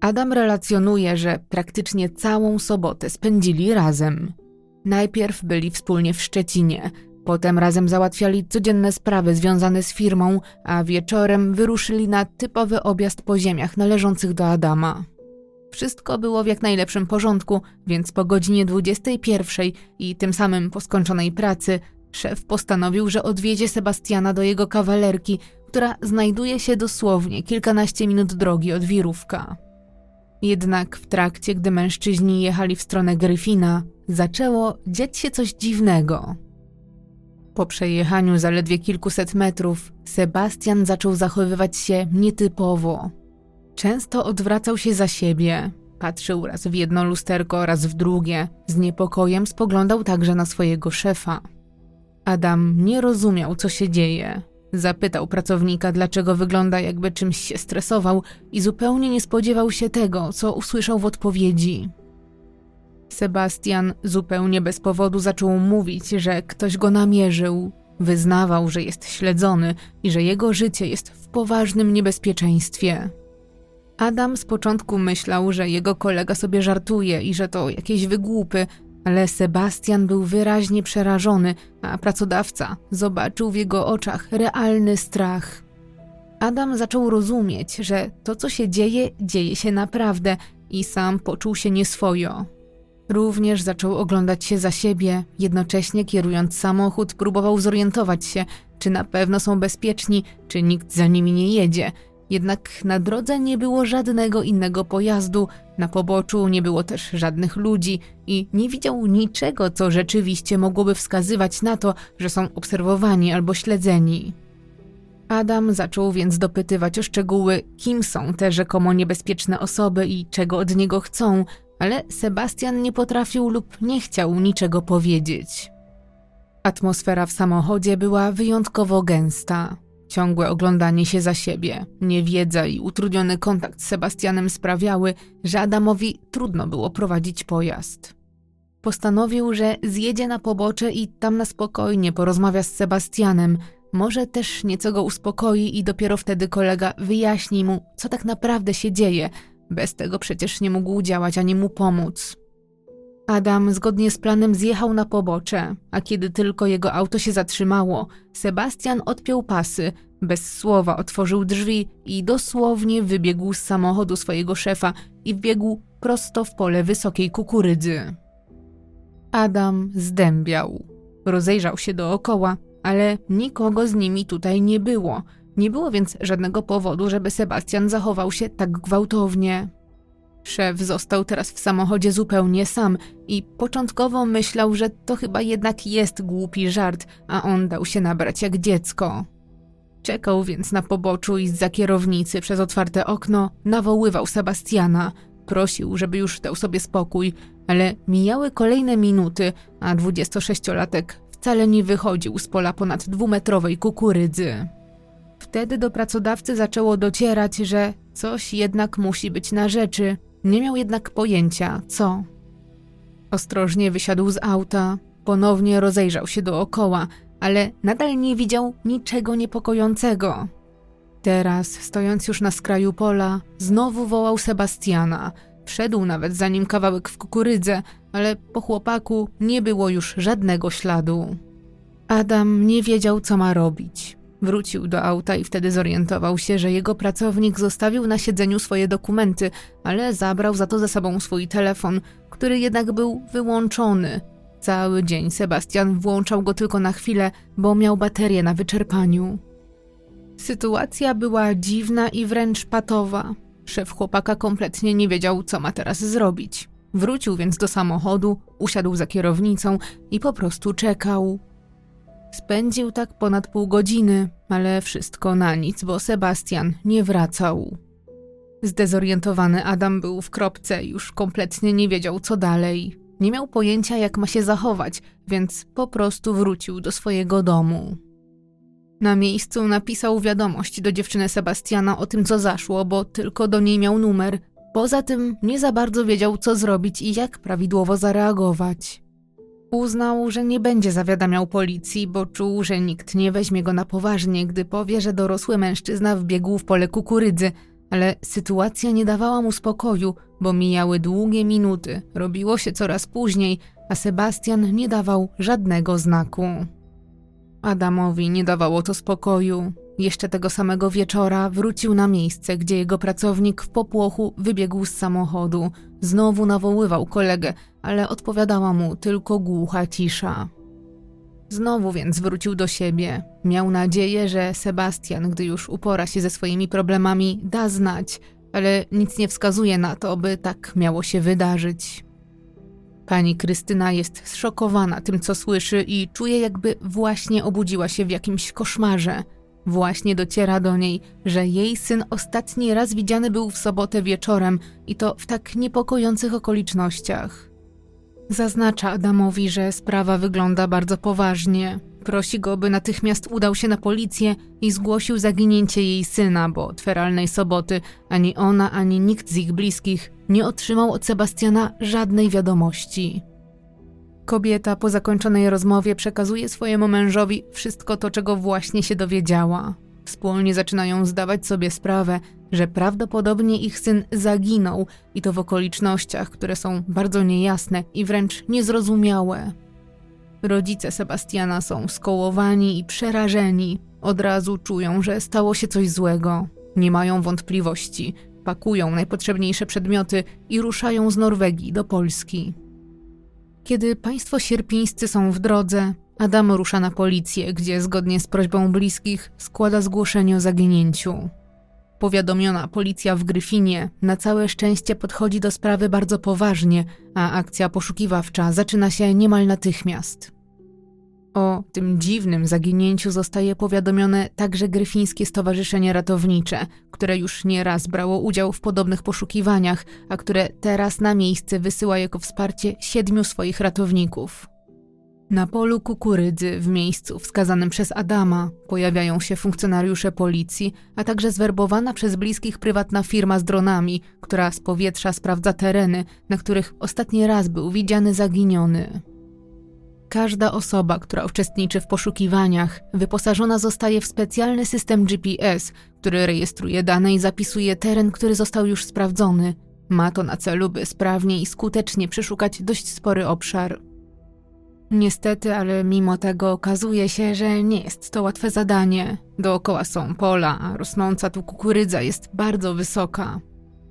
S1: Adam relacjonuje, że praktycznie całą sobotę spędzili razem. Najpierw byli wspólnie w Szczecinie, potem razem załatwiali codzienne sprawy związane z firmą, a wieczorem wyruszyli na typowy objazd po ziemiach należących do Adama. Wszystko było w jak najlepszym porządku, więc po godzinie 21 i tym samym po skończonej pracy szef postanowił, że odwiedzie Sebastiana do jego kawalerki, która znajduje się dosłownie kilkanaście minut drogi od wirówka. Jednak w trakcie, gdy mężczyźni jechali w stronę Gryfina, zaczęło dziać się coś dziwnego. Po przejechaniu zaledwie kilkuset metrów, Sebastian zaczął zachowywać się nietypowo. Często odwracał się za siebie, patrzył raz w jedno lusterko, raz w drugie, z niepokojem spoglądał także na swojego szefa. Adam nie rozumiał, co się dzieje. Zapytał pracownika, dlaczego wygląda, jakby czymś się stresował, i zupełnie nie spodziewał się tego, co usłyszał w odpowiedzi. Sebastian zupełnie bez powodu zaczął mówić, że ktoś go namierzył. Wyznawał, że jest śledzony i że jego życie jest w poważnym niebezpieczeństwie. Adam z początku myślał, że jego kolega sobie żartuje i że to jakieś wygłupy, ale Sebastian był wyraźnie przerażony, a pracodawca zobaczył w jego oczach realny strach. Adam zaczął rozumieć, że to, co się dzieje, dzieje się naprawdę i sam poczuł się nieswojo. Również zaczął oglądać się za siebie, jednocześnie kierując samochód, próbował zorientować się, czy na pewno są bezpieczni, czy nikt za nimi nie jedzie – jednak na drodze nie było żadnego innego pojazdu, na poboczu nie było też żadnych ludzi i nie widział niczego, co rzeczywiście mogłoby wskazywać na to, że są obserwowani albo śledzeni. Adam zaczął więc dopytywać o szczegóły, kim są te rzekomo niebezpieczne osoby i czego od niego chcą, ale Sebastian nie potrafił lub nie chciał niczego powiedzieć. Atmosfera w samochodzie była wyjątkowo gęsta. Ciągłe oglądanie się za siebie, niewiedza i utrudniony kontakt z Sebastianem sprawiały, że Adamowi trudno było prowadzić pojazd. Postanowił, że zjedzie na pobocze i tam na spokojnie porozmawia z Sebastianem, może też nieco go uspokoi i dopiero wtedy kolega wyjaśni mu, co tak naprawdę się dzieje. Bez tego przecież nie mógł działać ani mu pomóc. Adam zgodnie z planem zjechał na pobocze, a kiedy tylko jego auto się zatrzymało, Sebastian odpiął pasy, bez słowa otworzył drzwi i dosłownie wybiegł z samochodu swojego szefa i wbiegł prosto w pole wysokiej kukurydzy. Adam zdębiał. Rozejrzał się dookoła, ale nikogo z nimi tutaj nie było. Nie było więc żadnego powodu, żeby Sebastian zachował się tak gwałtownie. Szef został teraz w samochodzie zupełnie sam i początkowo myślał, że to chyba jednak jest głupi żart, a on dał się nabrać jak dziecko. Czekał więc na poboczu i za kierownicy przez otwarte okno nawoływał Sebastiana. Prosił, żeby już dał sobie spokój, ale mijały kolejne minuty, a 26-latek wcale nie wychodził z pola ponad dwumetrowej kukurydzy. Wtedy do pracodawcy zaczęło docierać, że coś jednak musi być na rzeczy, nie miał jednak pojęcia, co. Ostrożnie wysiadł z auta, ponownie rozejrzał się dookoła, ale nadal nie widział niczego niepokojącego. Teraz, stojąc już na skraju pola, znowu wołał Sebastiana. Wszedł nawet za nim kawałek w kukurydze, ale po chłopaku nie było już żadnego śladu. Adam nie wiedział, co ma robić. Wrócił do auta i wtedy zorientował się, że jego pracownik zostawił na siedzeniu swoje dokumenty, ale zabrał za to ze sobą swój telefon, który jednak był wyłączony. Cały dzień Sebastian włączał go tylko na chwilę, bo miał baterię na wyczerpaniu. Sytuacja była dziwna i wręcz patowa. Szef chłopaka kompletnie nie wiedział, co ma teraz zrobić. Wrócił więc do samochodu, usiadł za kierownicą i po prostu czekał. Spędził tak ponad pół godziny, ale wszystko na nic, bo Sebastian nie wracał. Zdezorientowany Adam był w kropce, już kompletnie nie wiedział, co dalej. Nie miał pojęcia, jak ma się zachować, więc po prostu wrócił do swojego domu. Na miejscu napisał wiadomość do dziewczyny Sebastiana o tym, co zaszło, bo tylko do niej miał numer. Poza tym nie za bardzo wiedział, co zrobić i jak prawidłowo zareagować. Uznał, że nie będzie zawiadamiał policji, bo czuł, że nikt nie weźmie go na poważnie, gdy powie, że dorosły mężczyzna wbiegł w pole kukurydzy, ale sytuacja nie dawała mu spokoju, bo mijały długie minuty, robiło się coraz później, a Sebastian nie dawał żadnego znaku. Adamowi nie dawało to spokoju. Jeszcze tego samego wieczora wrócił na miejsce, gdzie jego pracownik w popłochu wybiegł z samochodu. Znowu nawoływał kolegę, ale odpowiadała mu tylko głucha cisza. Znowu więc wrócił do siebie. Miał nadzieję, że Sebastian, gdy już upora się ze swoimi problemami, da znać, ale nic nie wskazuje na to, by tak miało się wydarzyć. Pani Krystyna jest zszokowana tym, co słyszy i czuje, jakby właśnie obudziła się w jakimś koszmarze. Właśnie dociera do niej, że jej syn ostatni raz widziany był w sobotę wieczorem i to w tak niepokojących okolicznościach. Zaznacza Adamowi, że sprawa wygląda bardzo poważnie. Prosi go, by natychmiast udał się na policję i zgłosił zaginięcie jej syna, bo od feralnej soboty ani ona, ani nikt z ich bliskich nie otrzymał od Sebastiana żadnej wiadomości. Kobieta po zakończonej rozmowie przekazuje swojemu mężowi wszystko to, czego właśnie się dowiedziała. Wspólnie zaczynają zdawać sobie sprawę, że prawdopodobnie ich syn zaginął i to w okolicznościach, które są bardzo niejasne i wręcz niezrozumiałe. Rodzice Sebastiana są skołowani i przerażeni. Od razu czują, że stało się coś złego. Nie mają wątpliwości. Pakują najpotrzebniejsze przedmioty i ruszają z Norwegii do Polski. Kiedy państwo sierpińscy są w drodze, Adam rusza na policję, gdzie zgodnie z prośbą bliskich składa zgłoszenie o zaginięciu. Powiadomiona policja w Gryfinie na całe szczęście podchodzi do sprawy bardzo poważnie, a akcja poszukiwawcza zaczyna się niemal natychmiast. O tym dziwnym zaginięciu zostaje powiadomione także Gryfińskie Stowarzyszenie Ratownicze, które już nie raz brało udział w podobnych poszukiwaniach, a które teraz na miejsce wysyła jako wsparcie siedmiu swoich ratowników. Na polu kukurydzy, w miejscu wskazanym przez Adama, pojawiają się funkcjonariusze policji, a także zwerbowana przez bliskich prywatna firma z dronami, która z powietrza sprawdza tereny, na których ostatni raz był widziany zaginiony. Każda osoba, która uczestniczy w poszukiwaniach, wyposażona zostaje w specjalny system GPS, który rejestruje dane i zapisuje teren, który został już sprawdzony. Ma to na celu, by sprawnie i skutecznie przeszukać dość spory obszar. Niestety, ale mimo tego okazuje się, że nie jest to łatwe zadanie. Dookoła są pola, a rosnąca tu kukurydza jest bardzo wysoka.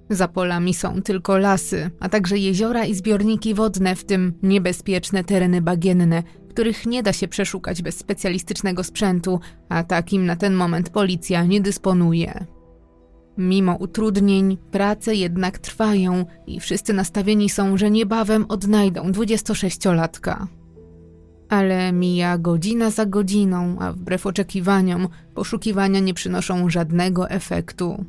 S1: Za polami są tylko lasy, a także jeziora i zbiorniki wodne, w tym niebezpieczne tereny bagienne, których nie da się przeszukać bez specjalistycznego sprzętu, a takim na ten moment policja nie dysponuje. Mimo utrudnień, prace jednak trwają i wszyscy nastawieni są, że niebawem odnajdą 26-latka. Ale mija godzina za godziną, a wbrew oczekiwaniom, poszukiwania nie przynoszą żadnego efektu.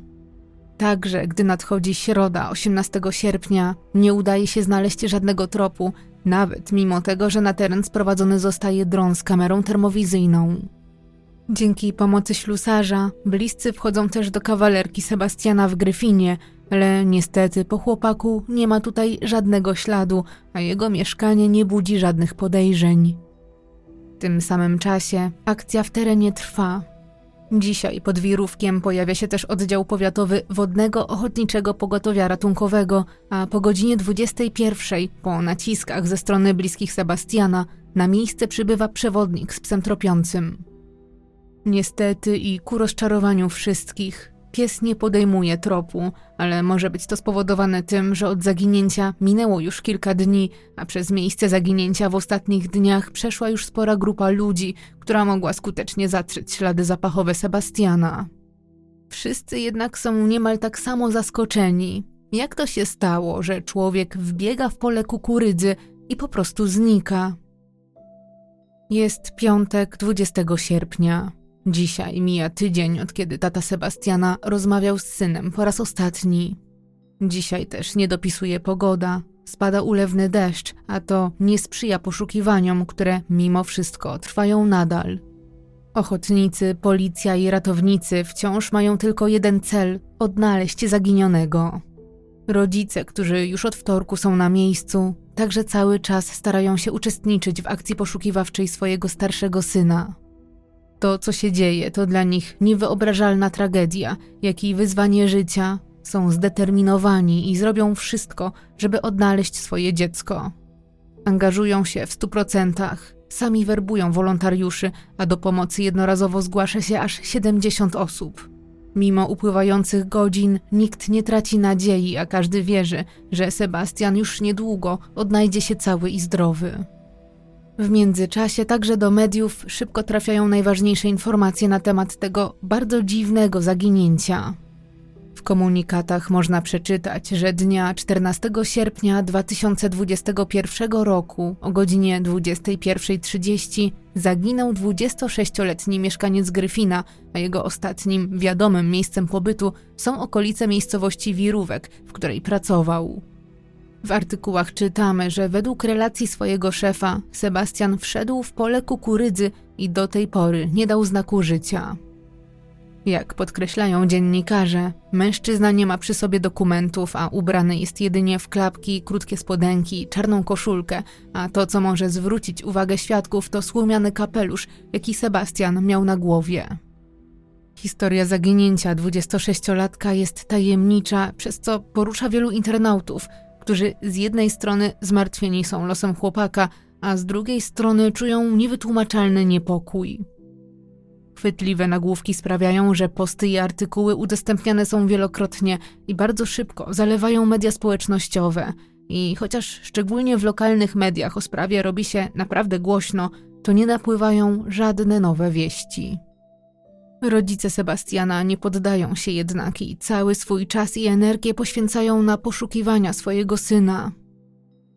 S1: Także gdy nadchodzi środa 18 sierpnia, nie udaje się znaleźć żadnego tropu, nawet mimo tego, że na teren sprowadzony zostaje dron z kamerą termowizyjną. Dzięki pomocy ślusarza, bliscy wchodzą też do kawalerki Sebastiana w Gryfinie, ale niestety po chłopaku nie ma tutaj żadnego śladu, a jego mieszkanie nie budzi żadnych podejrzeń. W tym samym czasie akcja w terenie trwa, Dzisiaj pod Wirówkiem pojawia się też oddział powiatowy Wodnego Ochotniczego Pogotowia Ratunkowego, a po godzinie 21 po naciskach ze strony bliskich Sebastiana na miejsce przybywa przewodnik z psem tropiącym. Niestety i ku rozczarowaniu wszystkich, pies nie podejmuje tropu, ale może być to spowodowane tym, że od zaginięcia minęło już kilka dni, a przez miejsce zaginięcia w ostatnich dniach przeszła już spora grupa ludzi, która mogła skutecznie zatrzeć ślady zapachowe Sebastiana. Wszyscy jednak są niemal tak samo zaskoczeni. Jak to się stało, że człowiek wbiega w pole kukurydzy i po prostu znika? Jest piątek 20 sierpnia. Dzisiaj mija tydzień, od kiedy tata Sebastiana rozmawiał z synem po raz ostatni. Dzisiaj też nie dopisuje pogoda. Spada ulewny deszcz, a to nie sprzyja poszukiwaniom, które mimo wszystko trwają nadal. Ochotnicy, policja i ratownicy wciąż mają tylko jeden cel odnaleźć zaginionego. Rodzice, którzy już od wtorku są na miejscu, także cały czas starają się uczestniczyć w akcji poszukiwawczej swojego starszego syna. To, co się dzieje, to dla nich niewyobrażalna tragedia, jak i wyzwanie życia. Są zdeterminowani i zrobią wszystko, żeby odnaleźć swoje dziecko. Angażują się w stu procentach, sami werbują wolontariuszy, a do pomocy jednorazowo zgłasza się aż 70 osób. Mimo upływających godzin nikt nie traci nadziei, a każdy wierzy, że Sebastian już niedługo odnajdzie się cały i zdrowy. W międzyczasie także do mediów szybko trafiają najważniejsze informacje na temat tego bardzo dziwnego zaginięcia. W komunikatach można przeczytać, że dnia 14 sierpnia 2021 roku o godzinie 21.30 zaginął 26-letni mieszkaniec Gryfina, a jego ostatnim wiadomym miejscem pobytu są okolice miejscowości Wirówek, w której pracował. W artykułach czytamy, że według relacji swojego szefa, Sebastian wszedł w pole kukurydzy i do tej pory nie dał znaku życia. Jak podkreślają dziennikarze, mężczyzna nie ma przy sobie dokumentów, a ubrany jest jedynie w klapki, krótkie spodenki, czarną koszulkę, a to, co może zwrócić uwagę świadków, to słomiany kapelusz, jaki Sebastian miał na głowie. Historia zaginięcia 26-latka jest tajemnicza, przez co porusza wielu internautów – którzy z jednej strony zmartwieni są losem chłopaka, a z drugiej strony czują niewytłumaczalny niepokój. Chwytliwe nagłówki sprawiają, że posty i artykuły udostępniane są wielokrotnie i bardzo szybko zalewają media społecznościowe. I chociaż szczególnie w lokalnych mediach o sprawie robi się naprawdę głośno, to nie napływają żadne nowe wieści. Rodzice Sebastiana nie poddają się jednak i cały swój czas i energię poświęcają na poszukiwania swojego syna.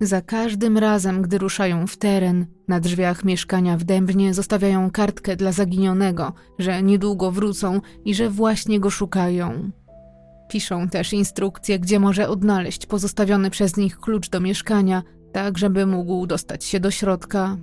S1: Za każdym razem, gdy ruszają w teren, na drzwiach mieszkania w Dębnie zostawiają kartkę dla zaginionego, że niedługo wrócą i że właśnie go szukają. Piszą też instrukcje, gdzie może odnaleźć pozostawiony przez nich klucz do mieszkania, tak żeby mógł dostać się do środka.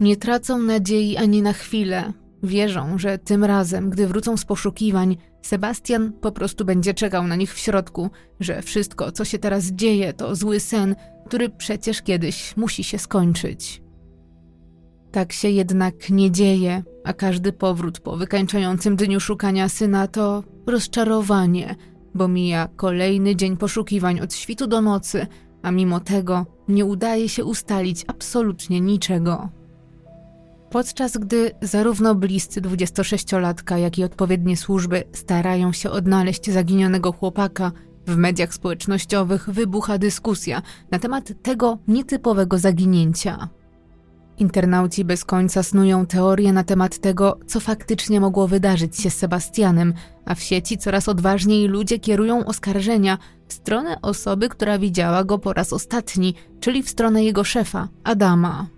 S1: Nie tracą nadziei ani na chwilę, Wierzą, że tym razem, gdy wrócą z poszukiwań, Sebastian po prostu będzie czekał na nich w środku, że wszystko, co się teraz dzieje, to zły sen, który przecież kiedyś musi się skończyć. Tak się jednak nie dzieje, a każdy powrót po wykańczającym dniu szukania syna to rozczarowanie, bo mija kolejny dzień poszukiwań od świtu do nocy, a mimo tego nie udaje się ustalić absolutnie niczego. Podczas gdy zarówno bliscy 26-latka, jak i odpowiednie służby starają się odnaleźć zaginionego chłopaka, w mediach społecznościowych wybucha dyskusja na temat tego nietypowego zaginięcia. Internauci bez końca snują teorie na temat tego, co faktycznie mogło wydarzyć się z Sebastianem, a w sieci coraz odważniej ludzie kierują oskarżenia w stronę osoby, która widziała go po raz ostatni, czyli w stronę jego szefa, Adama.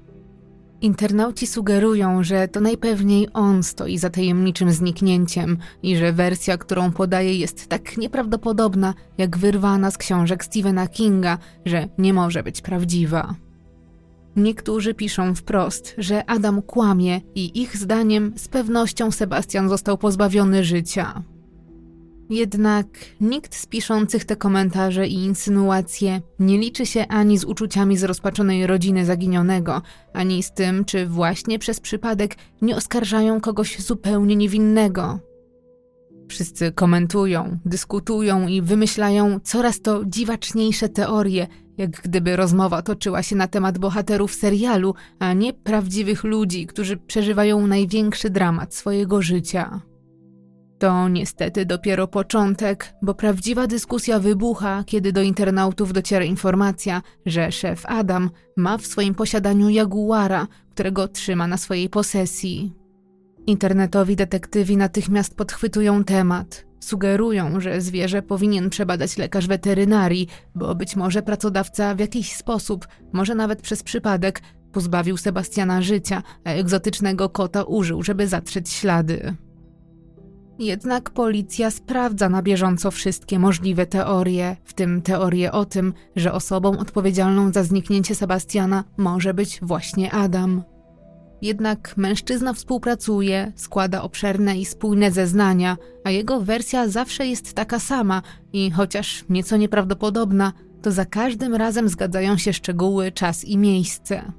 S1: Internauci sugerują, że to najpewniej on stoi za tajemniczym zniknięciem i że wersja, którą podaje, jest tak nieprawdopodobna, jak wyrwana z książek Stephena Kinga, że nie może być prawdziwa. Niektórzy piszą wprost, że Adam kłamie i ich zdaniem z pewnością Sebastian został pozbawiony życia. Jednak nikt z piszących te komentarze i insynuacje nie liczy się ani z uczuciami zrozpaczonej rodziny zaginionego, ani z tym, czy właśnie przez przypadek nie oskarżają kogoś zupełnie niewinnego. Wszyscy komentują, dyskutują i wymyślają coraz to dziwaczniejsze teorie, jak gdyby rozmowa toczyła się na temat bohaterów serialu, a nie prawdziwych ludzi, którzy przeżywają największy dramat swojego życia. To niestety dopiero początek, bo prawdziwa dyskusja wybucha, kiedy do internautów dociera informacja, że szef Adam ma w swoim posiadaniu jaguara, którego trzyma na swojej posesji. Internetowi detektywi natychmiast podchwytują temat. Sugerują, że zwierzę powinien przebadać lekarz weterynarii, bo być może pracodawca w jakiś sposób, może nawet przez przypadek, pozbawił Sebastiana życia, a egzotycznego kota użył, żeby zatrzeć ślady. Jednak policja sprawdza na bieżąco wszystkie możliwe teorie, w tym teorię o tym, że osobą odpowiedzialną za zniknięcie Sebastiana może być właśnie Adam. Jednak mężczyzna współpracuje, składa obszerne i spójne zeznania, a jego wersja zawsze jest taka sama i chociaż nieco nieprawdopodobna, to za każdym razem zgadzają się szczegóły, czas i miejsce.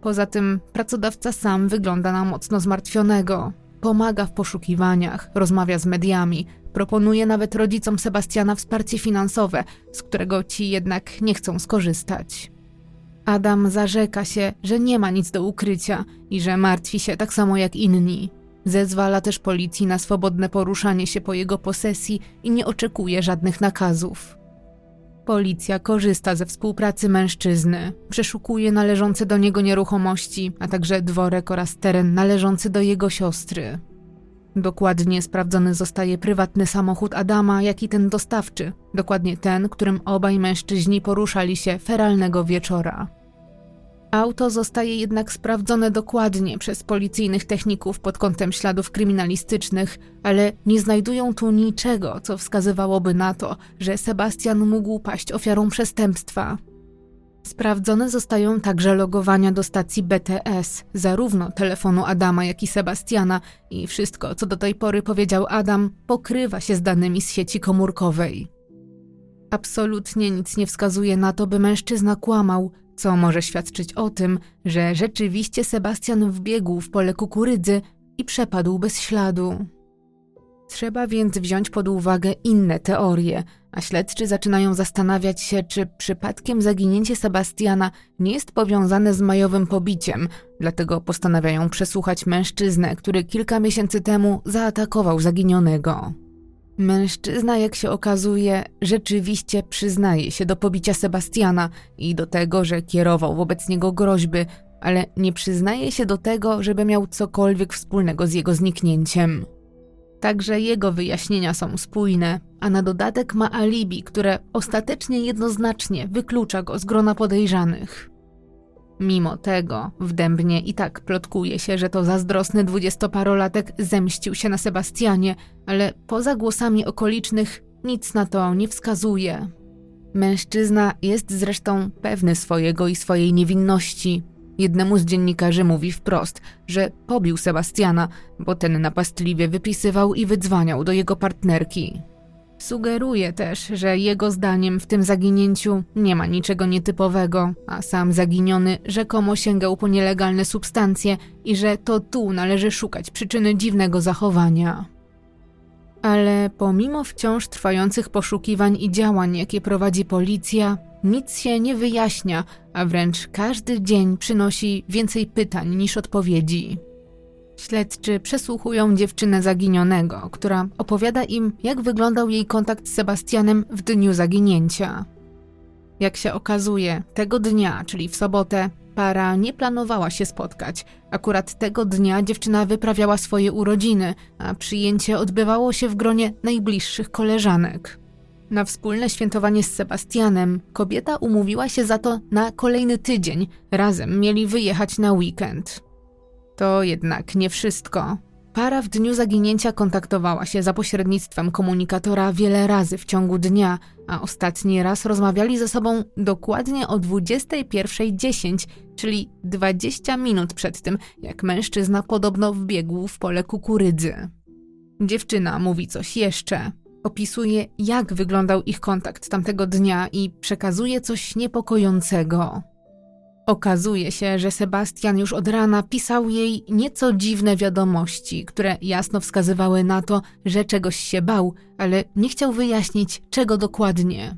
S1: Poza tym pracodawca sam wygląda na mocno zmartwionego. Pomaga w poszukiwaniach, rozmawia z mediami, proponuje nawet rodzicom Sebastiana wsparcie finansowe, z którego ci jednak nie chcą skorzystać. Adam zarzeka się, że nie ma nic do ukrycia i że martwi się tak samo jak inni. Zezwala też policji na swobodne poruszanie się po jego posesji i nie oczekuje żadnych nakazów. Policja korzysta ze współpracy mężczyzny, przeszukuje należące do niego nieruchomości, a także dworek oraz teren należący do jego siostry. Dokładnie sprawdzony zostaje prywatny samochód Adama, jak i ten dostawczy, dokładnie ten, którym obaj mężczyźni poruszali się feralnego wieczora. Auto zostaje jednak sprawdzone dokładnie przez policyjnych techników pod kątem śladów kryminalistycznych, ale nie znajdują tu niczego, co wskazywałoby na to, że Sebastian mógł paść ofiarą przestępstwa. Sprawdzone zostają także logowania do stacji BTS, zarówno telefonu Adama, jak i Sebastiana, i wszystko, co do tej pory powiedział Adam, pokrywa się z danymi z sieci komórkowej. Absolutnie nic nie wskazuje na to, by mężczyzna kłamał, co może świadczyć o tym, że rzeczywiście Sebastian wbiegł w pole kukurydzy i przepadł bez śladu. Trzeba więc wziąć pod uwagę inne teorie, a śledczy zaczynają zastanawiać się, czy przypadkiem zaginięcie Sebastiana nie jest powiązane z majowym pobiciem, dlatego postanawiają przesłuchać mężczyznę, który kilka miesięcy temu zaatakował zaginionego. Mężczyzna, jak się okazuje, rzeczywiście przyznaje się do pobicia Sebastiana i do tego, że kierował wobec niego groźby, ale nie przyznaje się do tego, żeby miał cokolwiek wspólnego z jego zniknięciem. Także jego wyjaśnienia są spójne, a na dodatek ma alibi, które ostatecznie jednoznacznie wyklucza go z grona podejrzanych. Mimo tego w Dębnie i tak plotkuje się, że to zazdrosny dwudziestoparolatek zemścił się na Sebastianie, ale poza głosami okolicznych nic na to nie wskazuje. Mężczyzna jest zresztą pewny swojego i swojej niewinności. Jednemu z dziennikarzy mówi wprost, że pobił Sebastiana, bo ten napastliwie wypisywał i wydzwaniał do jego partnerki. Sugeruje też, że jego zdaniem w tym zaginięciu nie ma niczego nietypowego, a sam zaginiony rzekomo sięgał po nielegalne substancje i że to tu należy szukać przyczyny dziwnego zachowania. Ale pomimo wciąż trwających poszukiwań i działań, jakie prowadzi policja, nic się nie wyjaśnia, a wręcz każdy dzień przynosi więcej pytań niż odpowiedzi. Śledczy przesłuchują dziewczynę zaginionego, która opowiada im, jak wyglądał jej kontakt z Sebastianem w dniu zaginięcia. Jak się okazuje, tego dnia, czyli w sobotę, para nie planowała się spotkać. Akurat tego dnia dziewczyna wyprawiała swoje urodziny, a przyjęcie odbywało się w gronie najbliższych koleżanek. Na wspólne świętowanie z Sebastianem kobieta umówiła się za to na kolejny tydzień. Razem mieli wyjechać na weekend. To jednak nie wszystko. Para w dniu zaginięcia kontaktowała się za pośrednictwem komunikatora wiele razy w ciągu dnia, a ostatni raz rozmawiali ze sobą dokładnie o 21.10, czyli 20 minut przed tym, jak mężczyzna podobno wbiegł w pole kukurydzy. Dziewczyna mówi coś jeszcze. Opisuje, jak wyglądał ich kontakt tamtego dnia i przekazuje coś niepokojącego. Okazuje się, że Sebastian już od rana pisał jej nieco dziwne wiadomości, które jasno wskazywały na to, że czegoś się bał, ale nie chciał wyjaśnić, czego dokładnie.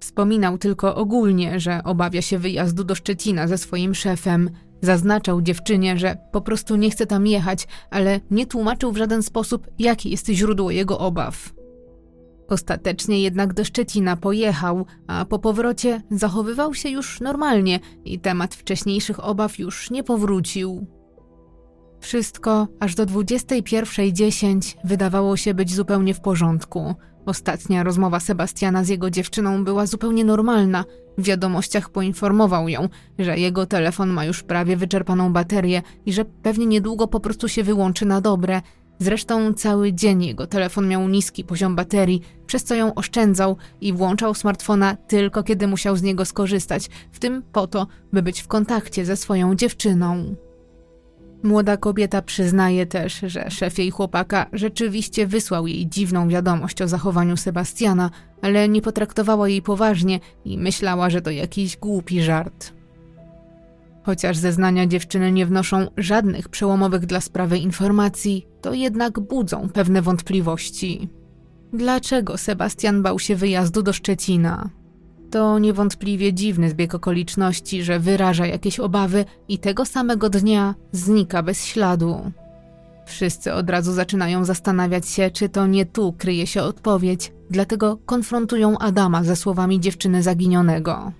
S1: Wspominał tylko ogólnie, że obawia się wyjazdu do Szczecina ze swoim szefem. Zaznaczał dziewczynie, że po prostu nie chce tam jechać, ale nie tłumaczył w żaden sposób, jakie jest źródło jego obaw. Ostatecznie jednak do Szczecina pojechał, a po powrocie zachowywał się już normalnie i temat wcześniejszych obaw już nie powrócił. Wszystko aż do 21.10 wydawało się być zupełnie w porządku. Ostatnia rozmowa Sebastiana z jego dziewczyną była zupełnie normalna. W wiadomościach poinformował ją, że jego telefon ma już prawie wyczerpaną baterię i że pewnie niedługo po prostu się wyłączy na dobre. Zresztą cały dzień jego telefon miał niski poziom baterii, przez co ją oszczędzał i włączał smartfona tylko kiedy musiał z niego skorzystać, w tym po to, by być w kontakcie ze swoją dziewczyną. Młoda kobieta przyznaje też, że szef jej chłopaka rzeczywiście wysłał jej dziwną wiadomość o zachowaniu Sebastiana, ale nie potraktowała jej poważnie i myślała, że to jakiś głupi żart. Chociaż zeznania dziewczyny nie wnoszą żadnych przełomowych dla sprawy informacji, to jednak budzą pewne wątpliwości. Dlaczego Sebastian bał się wyjazdu do Szczecina? To niewątpliwie dziwny zbieg okoliczności, że wyraża jakieś obawy i tego samego dnia znika bez śladu. Wszyscy od razu zaczynają zastanawiać się, czy to nie tu kryje się odpowiedź, dlatego konfrontują Adama ze słowami dziewczyny zaginionego.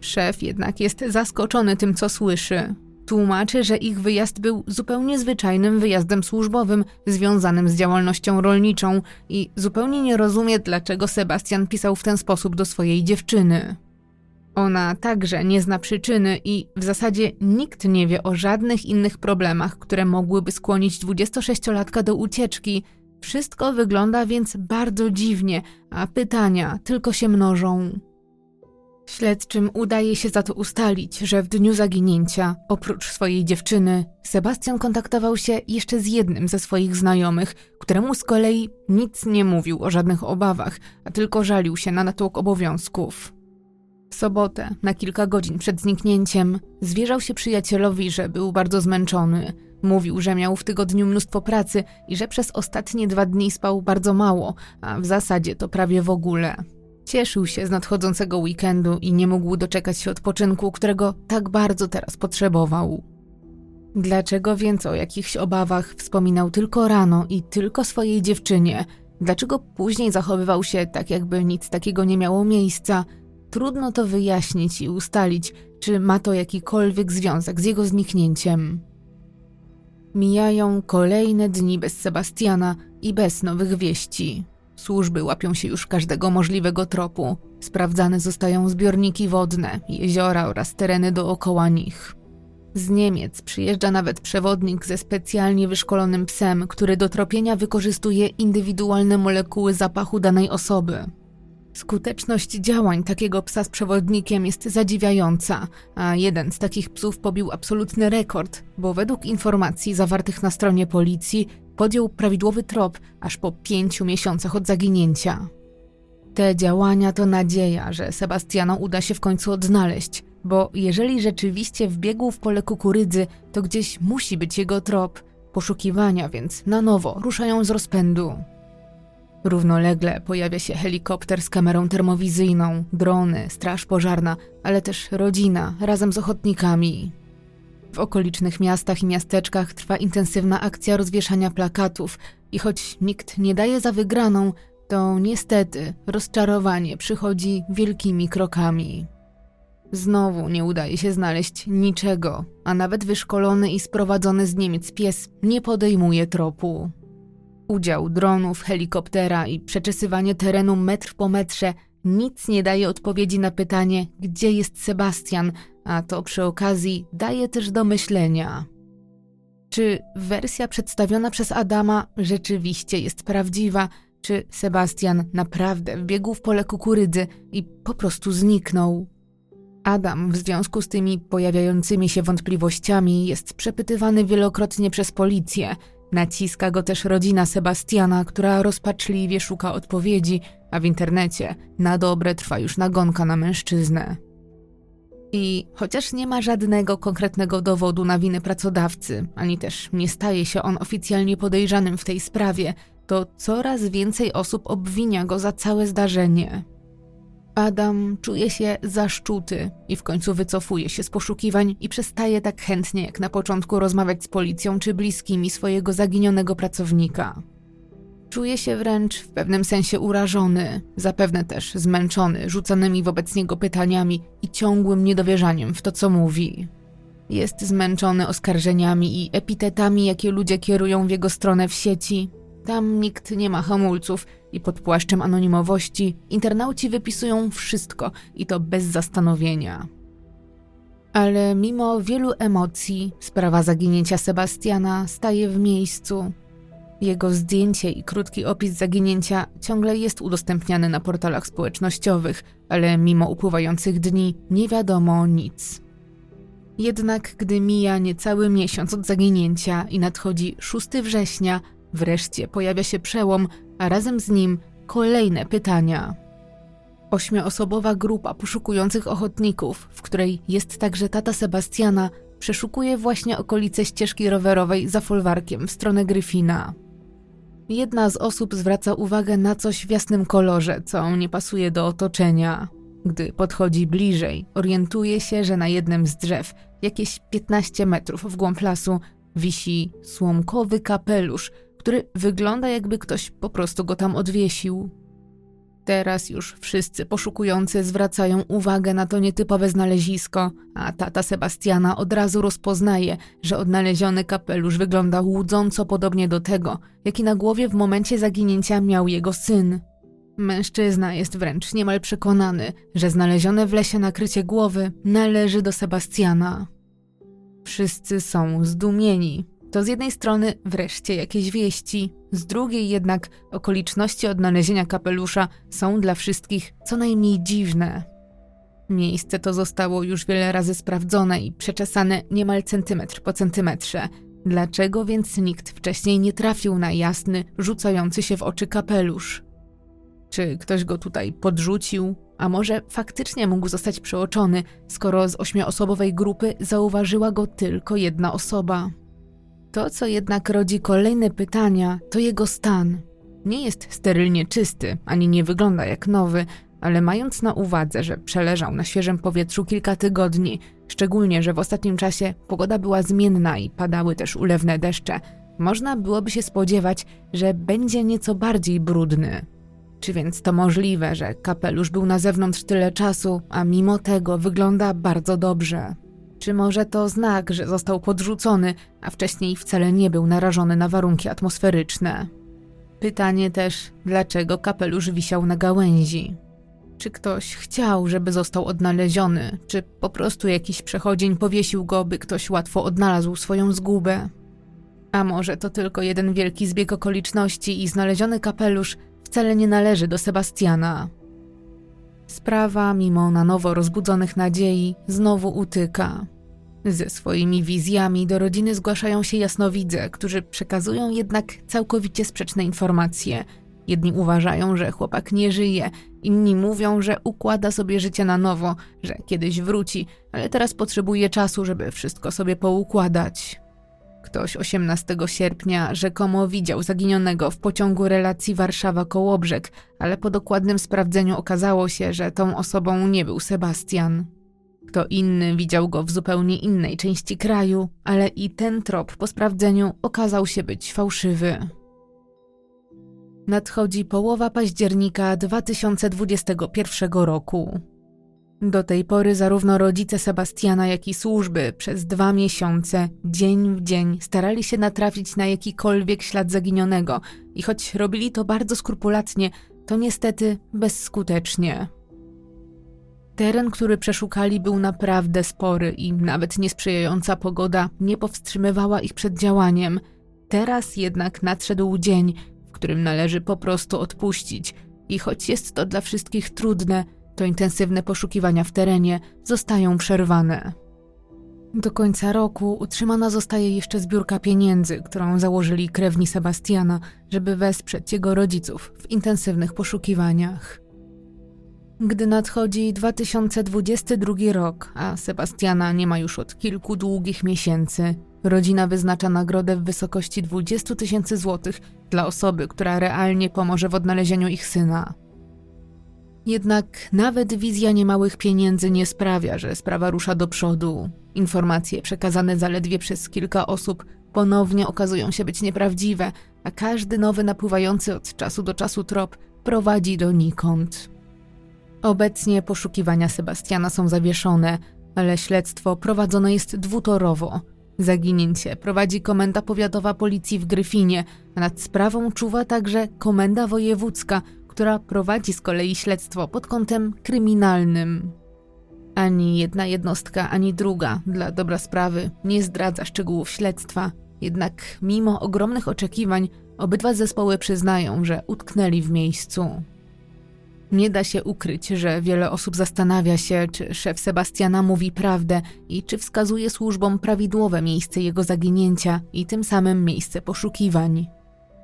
S1: Szef jednak jest zaskoczony tym, co słyszy. Tłumaczy, że ich wyjazd był zupełnie zwyczajnym wyjazdem służbowym związanym z działalnością rolniczą i zupełnie nie rozumie, dlaczego Sebastian pisał w ten sposób do swojej dziewczyny. Ona także nie zna przyczyny i w zasadzie nikt nie wie o żadnych innych problemach, które mogłyby skłonić 26-latka do ucieczki. Wszystko wygląda więc bardzo dziwnie, a pytania tylko się mnożą. Śledczym udaje się za to ustalić, że w dniu zaginięcia, oprócz swojej dziewczyny, Sebastian kontaktował się jeszcze z jednym ze swoich znajomych, któremu z kolei nic nie mówił o żadnych obawach, a tylko żalił się na natłok obowiązków. W sobotę, na kilka godzin przed zniknięciem, zwierzał się przyjacielowi, że był bardzo zmęczony. Mówił, że miał w tygodniu mnóstwo pracy i że przez ostatnie dwa dni spał bardzo mało, a w zasadzie to prawie w ogóle. Cieszył się z nadchodzącego weekendu i nie mógł doczekać się odpoczynku, którego tak bardzo teraz potrzebował. Dlaczego więc o jakichś obawach wspominał tylko rano i tylko swojej dziewczynie? Dlaczego później zachowywał się tak, jakby nic takiego nie miało miejsca? Trudno to wyjaśnić i ustalić, czy ma to jakikolwiek związek z jego zniknięciem. Mijają kolejne dni bez Sebastiana i bez nowych wieści. Służby łapią się już każdego możliwego tropu. Sprawdzane zostają zbiorniki wodne, jeziora oraz tereny dookoła nich. Z Niemiec przyjeżdża nawet przewodnik ze specjalnie wyszkolonym psem, który do tropienia wykorzystuje indywidualne molekuły zapachu danej osoby. Skuteczność działań takiego psa z przewodnikiem jest zadziwiająca, a jeden z takich psów pobił absolutny rekord, bo według informacji zawartych na stronie policji podjął prawidłowy trop aż po pięciu miesiącach od zaginięcia. Te działania to nadzieja, że Sebastiano uda się w końcu odnaleźć, bo jeżeli rzeczywiście wbiegł w pole kukurydzy, to gdzieś musi być jego trop. Poszukiwania więc na nowo ruszają z rozpędu. Równolegle pojawia się helikopter z kamerą termowizyjną, drony, straż pożarna, ale też rodzina razem z ochotnikami. W okolicznych miastach i miasteczkach trwa intensywna akcja rozwieszania plakatów i choć nikt nie daje za wygraną, to niestety rozczarowanie przychodzi wielkimi krokami. Znowu nie udaje się znaleźć niczego, a nawet wyszkolony i sprowadzony z Niemiec pies nie podejmuje tropu. Udział dronów, helikoptera i przeczesywanie terenu metr po metrze nic nie daje odpowiedzi na pytanie, gdzie jest Sebastian, a to przy okazji daje też do myślenia. Czy wersja przedstawiona przez Adama rzeczywiście jest prawdziwa, czy Sebastian naprawdę wbiegł w pole kukurydzy i po prostu zniknął? Adam w związku z tymi pojawiającymi się wątpliwościami jest przepytywany wielokrotnie przez policję. Naciska go też rodzina Sebastiana, która rozpaczliwie szuka odpowiedzi, a w internecie na dobre trwa już nagonka na mężczyznę. I chociaż nie ma żadnego konkretnego dowodu na winę pracodawcy, ani też nie staje się on oficjalnie podejrzanym w tej sprawie, to coraz więcej osób obwinia go za całe zdarzenie. Adam czuje się zaszczuty i w końcu wycofuje się z poszukiwań i przestaje tak chętnie jak na początku rozmawiać z policją czy bliskimi swojego zaginionego pracownika. Czuje się wręcz w pewnym sensie urażony, zapewne też zmęczony rzucanymi wobec niego pytaniami i ciągłym niedowierzaniem w to, co mówi. Jest zmęczony oskarżeniami i epitetami, jakie ludzie kierują w jego stronę w sieci. Tam nikt nie ma hamulców i pod płaszczem anonimowości internauci wypisują wszystko i to bez zastanowienia. Ale mimo wielu emocji, sprawa zaginięcia Sebastiana staje w miejscu. Jego zdjęcie i krótki opis zaginięcia ciągle jest udostępniany na portalach społecznościowych, ale mimo upływających dni nie wiadomo nic. Jednak gdy mija niecały miesiąc od zaginięcia i nadchodzi 6 września, wreszcie pojawia się przełom, a razem z nim kolejne pytania. Ośmioosobowa grupa poszukujących ochotników, w której jest także tata Sebastiana, przeszukuje właśnie okolice ścieżki rowerowej za folwarkiem w stronę Gryfina. Jedna z osób zwraca uwagę na coś w jasnym kolorze, co nie pasuje do otoczenia. Gdy podchodzi bliżej, orientuje się, że na jednym z drzew, jakieś 15 metrów w głąb lasu, wisi słomkowy kapelusz, który wygląda jakby ktoś po prostu go tam odwiesił. Teraz już wszyscy poszukujący zwracają uwagę na to nietypowe znalezisko, a tata Sebastiana od razu rozpoznaje, że odnaleziony kapelusz wygląda łudząco podobnie do tego, jaki na głowie w momencie zaginięcia miał jego syn. Mężczyzna jest wręcz niemal przekonany, że znalezione w lesie nakrycie głowy należy do Sebastiana. Wszyscy są zdumieni. To z jednej strony wreszcie jakieś wieści, z drugiej jednak okoliczności odnalezienia kapelusza są dla wszystkich co najmniej dziwne. Miejsce to zostało już wiele razy sprawdzone i przeczesane niemal centymetr po centymetrze. Dlaczego więc nikt wcześniej nie trafił na jasny, rzucający się w oczy kapelusz? Czy ktoś go tutaj podrzucił? A może faktycznie mógł zostać przeoczony, skoro z ośmioosobowej grupy zauważyła go tylko jedna osoba? To, co jednak rodzi kolejne pytania, to jego stan. Nie jest sterylnie czysty, ani nie wygląda jak nowy, ale mając na uwadze, że przeleżał na świeżym powietrzu kilka tygodni, szczególnie, że w ostatnim czasie pogoda była zmienna i padały też ulewne deszcze, można byłoby się spodziewać, że będzie nieco bardziej brudny. Czy więc to możliwe, że kapelusz był na zewnątrz tyle czasu, a mimo tego wygląda bardzo dobrze? Czy może to znak, że został podrzucony, a wcześniej wcale nie był narażony na warunki atmosferyczne? Pytanie też, dlaczego kapelusz wisiał na gałęzi? Czy ktoś chciał, żeby został odnaleziony, czy po prostu jakiś przechodzień powiesił go, by ktoś łatwo odnalazł swoją zgubę? A może to tylko jeden wielki zbieg okoliczności i znaleziony kapelusz wcale nie należy do Sebastiana. Sprawa, mimo na nowo rozbudzonych nadziei, znowu utyka. Ze swoimi wizjami do rodziny zgłaszają się jasnowidze, którzy przekazują jednak całkowicie sprzeczne informacje. Jedni uważają, że chłopak nie żyje, inni mówią, że układa sobie życie na nowo, że kiedyś wróci, ale teraz potrzebuje czasu, żeby wszystko sobie poukładać. Ktoś 18 sierpnia rzekomo widział zaginionego w pociągu relacji Warszawa-Kołobrzeg, ale po dokładnym sprawdzeniu okazało się, że tą osobą nie był Sebastian. Kto inny widział go w zupełnie innej części kraju, ale i ten trop po sprawdzeniu okazał się być fałszywy. Nadchodzi połowa października 2021 roku. Do tej pory zarówno rodzice Sebastiana, jak i służby przez dwa miesiące, dzień w dzień, starali się natrafić na jakikolwiek ślad zaginionego i choć robili to bardzo skrupulatnie, to niestety bezskutecznie. Teren, który przeszukali, był naprawdę spory i nawet niesprzyjająca pogoda nie powstrzymywała ich przed działaniem. Teraz jednak nadszedł dzień, w którym należy po prostu odpuścić, i choć jest to dla wszystkich trudne, to intensywne poszukiwania w terenie zostają przerwane. Do końca roku utrzymana zostaje jeszcze zbiórka pieniędzy, którą założyli krewni Sebastiana, żeby wesprzeć jego rodziców w intensywnych poszukiwaniach. Gdy nadchodzi 2022 rok, a Sebastiana nie ma już od kilku długich miesięcy, rodzina wyznacza nagrodę w wysokości 20 tysięcy złotych dla osoby, która realnie pomoże w odnalezieniu ich syna. Jednak nawet wizja niemałych pieniędzy nie sprawia, że sprawa rusza do przodu. Informacje przekazane zaledwie przez kilka osób ponownie okazują się być nieprawdziwe, a każdy nowy napływający od czasu do czasu trop prowadzi donikąd. Obecnie poszukiwania Sebastiana są zawieszone, ale śledztwo prowadzone jest dwutorowo. Zaginięcie prowadzi komenda powiatowa policji w Gryfinie, a nad sprawą czuwa także komenda wojewódzka, która prowadzi z kolei śledztwo pod kątem kryminalnym. Ani jedna jednostka, ani druga, dla dobra sprawy, nie zdradza szczegółów śledztwa, jednak mimo ogromnych oczekiwań, obydwa zespoły przyznają, że utknęli w miejscu. Nie da się ukryć, że wiele osób zastanawia się, czy szef Sebastiana mówi prawdę i czy wskazuje służbom prawidłowe miejsce jego zaginięcia i tym samym miejsce poszukiwań.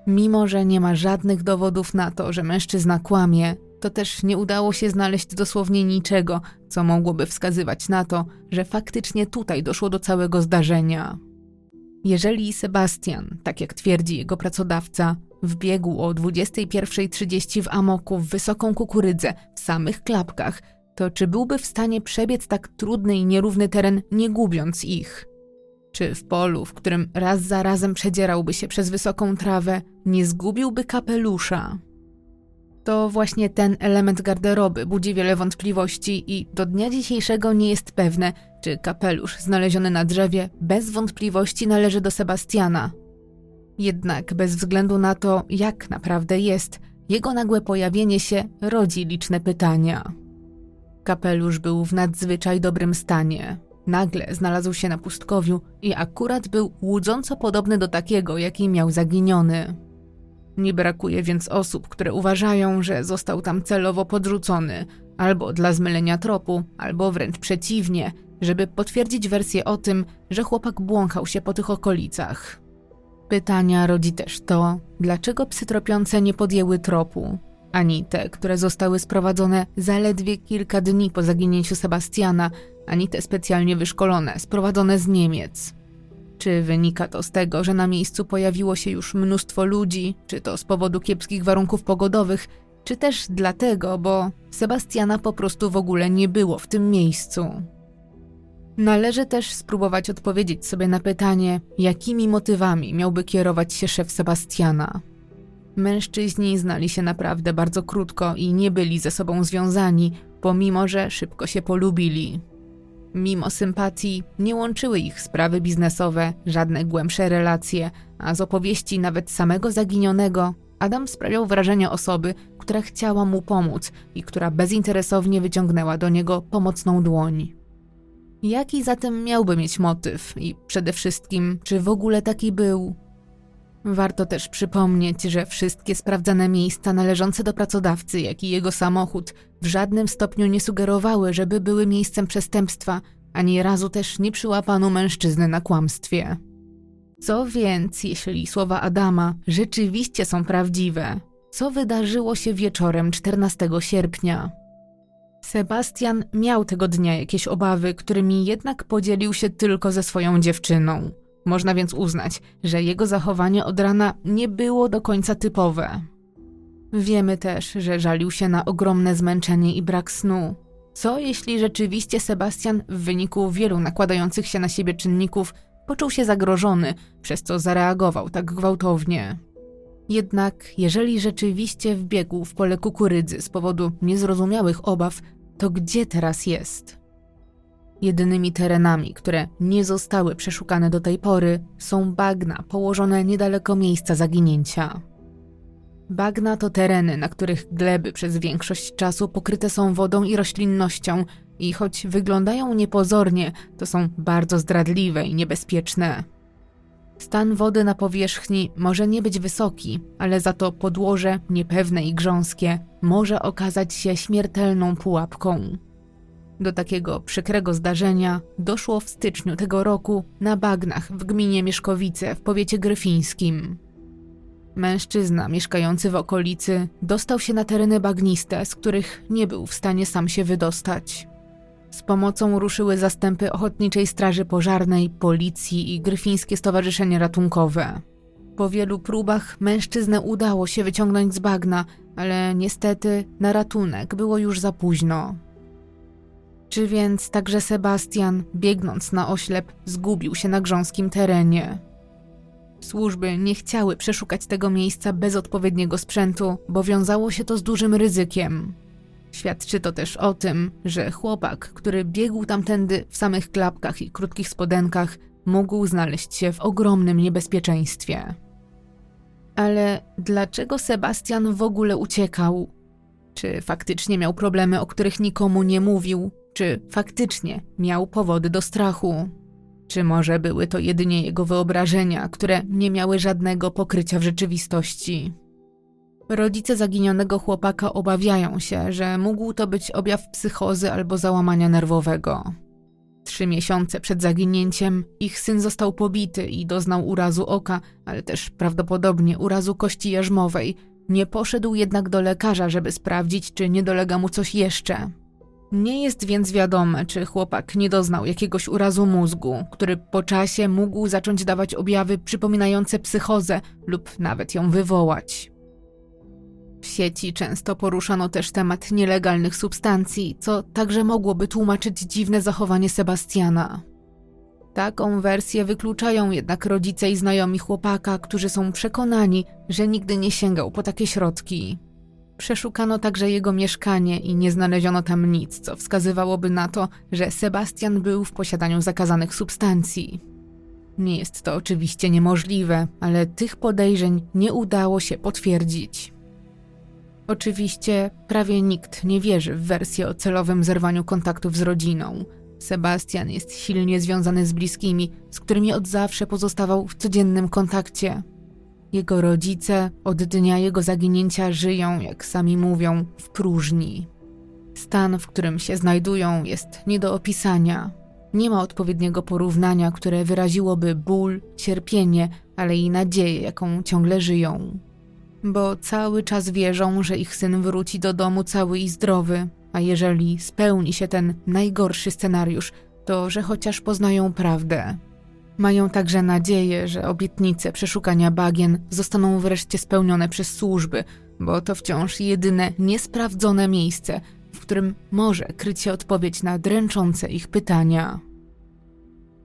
S1: Mimo, że nie ma żadnych dowodów na to, że mężczyzna kłamie, to też nie udało się znaleźć dosłownie niczego, co mogłoby wskazywać na to, że faktycznie tutaj doszło do całego zdarzenia. Jeżeli Sebastian, tak jak twierdzi jego pracodawca, wbiegł o 21.30 w amoku w wysoką kukurydzę w samych klapkach, to czy byłby w stanie przebiec tak trudny i nierówny teren, nie gubiąc ich? Czy w polu, w którym raz za razem przedzierałby się przez wysoką trawę, nie zgubiłby kapelusza? To właśnie ten element garderoby budzi wiele wątpliwości i do dnia dzisiejszego nie jest pewne, czy kapelusz znaleziony na drzewie bez wątpliwości należy do Sebastiana. Jednak bez względu na to, jak naprawdę jest, jego nagłe pojawienie się rodzi liczne pytania. Kapelusz był w nadzwyczaj dobrym stanie. Nagle znalazł się na pustkowiu i akurat był łudząco podobny do takiego, jaki miał zaginiony. Nie brakuje więc osób, które uważają, że został tam celowo podrzucony, albo dla zmylenia tropu, albo wręcz przeciwnie, żeby potwierdzić wersję o tym, że chłopak błąkał się po tych okolicach. Pytania rodzi też to, dlaczego psy tropiące nie podjęły tropu, ani te, które zostały sprowadzone zaledwie kilka dni po zaginięciu Sebastiana, ani te specjalnie wyszkolone, sprowadzone z Niemiec. Czy wynika to z tego, że na miejscu pojawiło się już mnóstwo ludzi, czy to z powodu kiepskich warunków pogodowych, czy też dlatego, bo Sebastiana po prostu w ogóle nie było w tym miejscu. Należy też spróbować odpowiedzieć sobie na pytanie, jakimi motywami miałby kierować się szef Sebastiana. Mężczyźni znali się naprawdę bardzo krótko i nie byli ze sobą związani, pomimo że szybko się polubili. Mimo sympatii nie łączyły ich sprawy biznesowe, żadne głębsze relacje, a z opowieści nawet samego zaginionego Adam sprawiał wrażenie osoby, która chciała mu pomóc i która bezinteresownie wyciągnęła do niego pomocną dłoń. Jaki zatem miałby mieć motyw i przede wszystkim, czy w ogóle taki był? Warto też przypomnieć, że wszystkie sprawdzane miejsca należące do pracodawcy, jak i jego samochód w żadnym stopniu nie sugerowały, żeby były miejscem przestępstwa, ani razu też nie przyłapano mężczyzny na kłamstwie. Co więc, jeśli słowa Adama rzeczywiście są prawdziwe? Co wydarzyło się wieczorem 14 sierpnia? Sebastian miał tego dnia jakieś obawy, którymi jednak podzielił się tylko ze swoją dziewczyną. Można więc uznać, że jego zachowanie od rana nie było do końca typowe. Wiemy też, że żalił się na ogromne zmęczenie i brak snu. Co jeśli rzeczywiście Sebastian w wyniku wielu nakładających się na siebie czynników poczuł się zagrożony, przez co zareagował tak gwałtownie? Jednak jeżeli rzeczywiście wbiegł w pole kukurydzy z powodu niezrozumiałych obaw, to gdzie teraz jest? Jedynymi terenami, które nie zostały przeszukane do tej pory, są bagna położone niedaleko miejsca zaginięcia. Bagna to tereny, na których gleby przez większość czasu pokryte są wodą i roślinnością, i choć wyglądają niepozornie, to są bardzo zdradliwe i niebezpieczne. Stan wody na powierzchni może nie być wysoki, ale za to podłoże, niepewne i grząskie, może okazać się śmiertelną pułapką. Do takiego przykrego zdarzenia doszło w styczniu tego roku na bagnach w gminie Mieszkowice w powiecie gryfińskim. Mężczyzna mieszkający w okolicy dostał się na tereny bagniste, z których nie był w stanie sam się wydostać. Z pomocą ruszyły zastępy Ochotniczej Straży Pożarnej, Policji i Gryfińskie Stowarzyszenie Ratunkowe. Po wielu próbach mężczyznę udało się wyciągnąć z bagna, ale niestety na ratunek było już za późno. Czy więc także Sebastian, biegnąc na oślep, zgubił się na grząskim terenie? Służby nie chciały przeszukać tego miejsca bez odpowiedniego sprzętu, bo wiązało się to z dużym ryzykiem. Świadczy to też o tym, że chłopak, który biegł tamtędy w samych klapkach i krótkich spodenkach, mógł znaleźć się w ogromnym niebezpieczeństwie. Ale dlaczego Sebastian w ogóle uciekał? Czy faktycznie miał problemy, o których nikomu nie mówił? Czy faktycznie miał powody do strachu? Czy może były to jedynie jego wyobrażenia, które nie miały żadnego pokrycia w rzeczywistości? Rodzice zaginionego chłopaka obawiają się, że mógł to być objaw psychozy albo załamania nerwowego. Trzy miesiące przed zaginięciem ich syn został pobity i doznał urazu oka, ale też prawdopodobnie urazu kości jarzmowej. Nie poszedł jednak do lekarza, żeby sprawdzić, czy nie dolega mu coś jeszcze. Nie jest więc wiadome, czy chłopak nie doznał jakiegoś urazu mózgu, który po czasie mógł zacząć dawać objawy przypominające psychozę lub nawet ją wywołać. W sieci często poruszano też temat nielegalnych substancji, co także mogłoby tłumaczyć dziwne zachowanie Sebastiana. Taką wersję wykluczają jednak rodzice i znajomi chłopaka, którzy są przekonani, że nigdy nie sięgał po takie środki. Przeszukano także jego mieszkanie i nie znaleziono tam nic, co wskazywałoby na to, że Sebastian był w posiadaniu zakazanych substancji. Nie jest to oczywiście niemożliwe, ale tych podejrzeń nie udało się potwierdzić. Oczywiście prawie nikt nie wierzy w wersję o celowym zerwaniu kontaktów z rodziną. Sebastian jest silnie związany z bliskimi, z którymi od zawsze pozostawał w codziennym kontakcie. Jego rodzice od dnia jego zaginięcia żyją, jak sami mówią, w próżni. Stan, w którym się znajdują, jest nie do opisania. Nie ma odpowiedniego porównania, które wyraziłoby ból, cierpienie, ale i nadzieję, jaką ciągle żyją bo cały czas wierzą, że ich syn wróci do domu cały i zdrowy, a jeżeli spełni się ten najgorszy scenariusz, to że chociaż poznają prawdę. Mają także nadzieję, że obietnice przeszukania bagien zostaną wreszcie spełnione przez służby, bo to wciąż jedyne niesprawdzone miejsce, w którym może kryć się odpowiedź na dręczące ich pytania.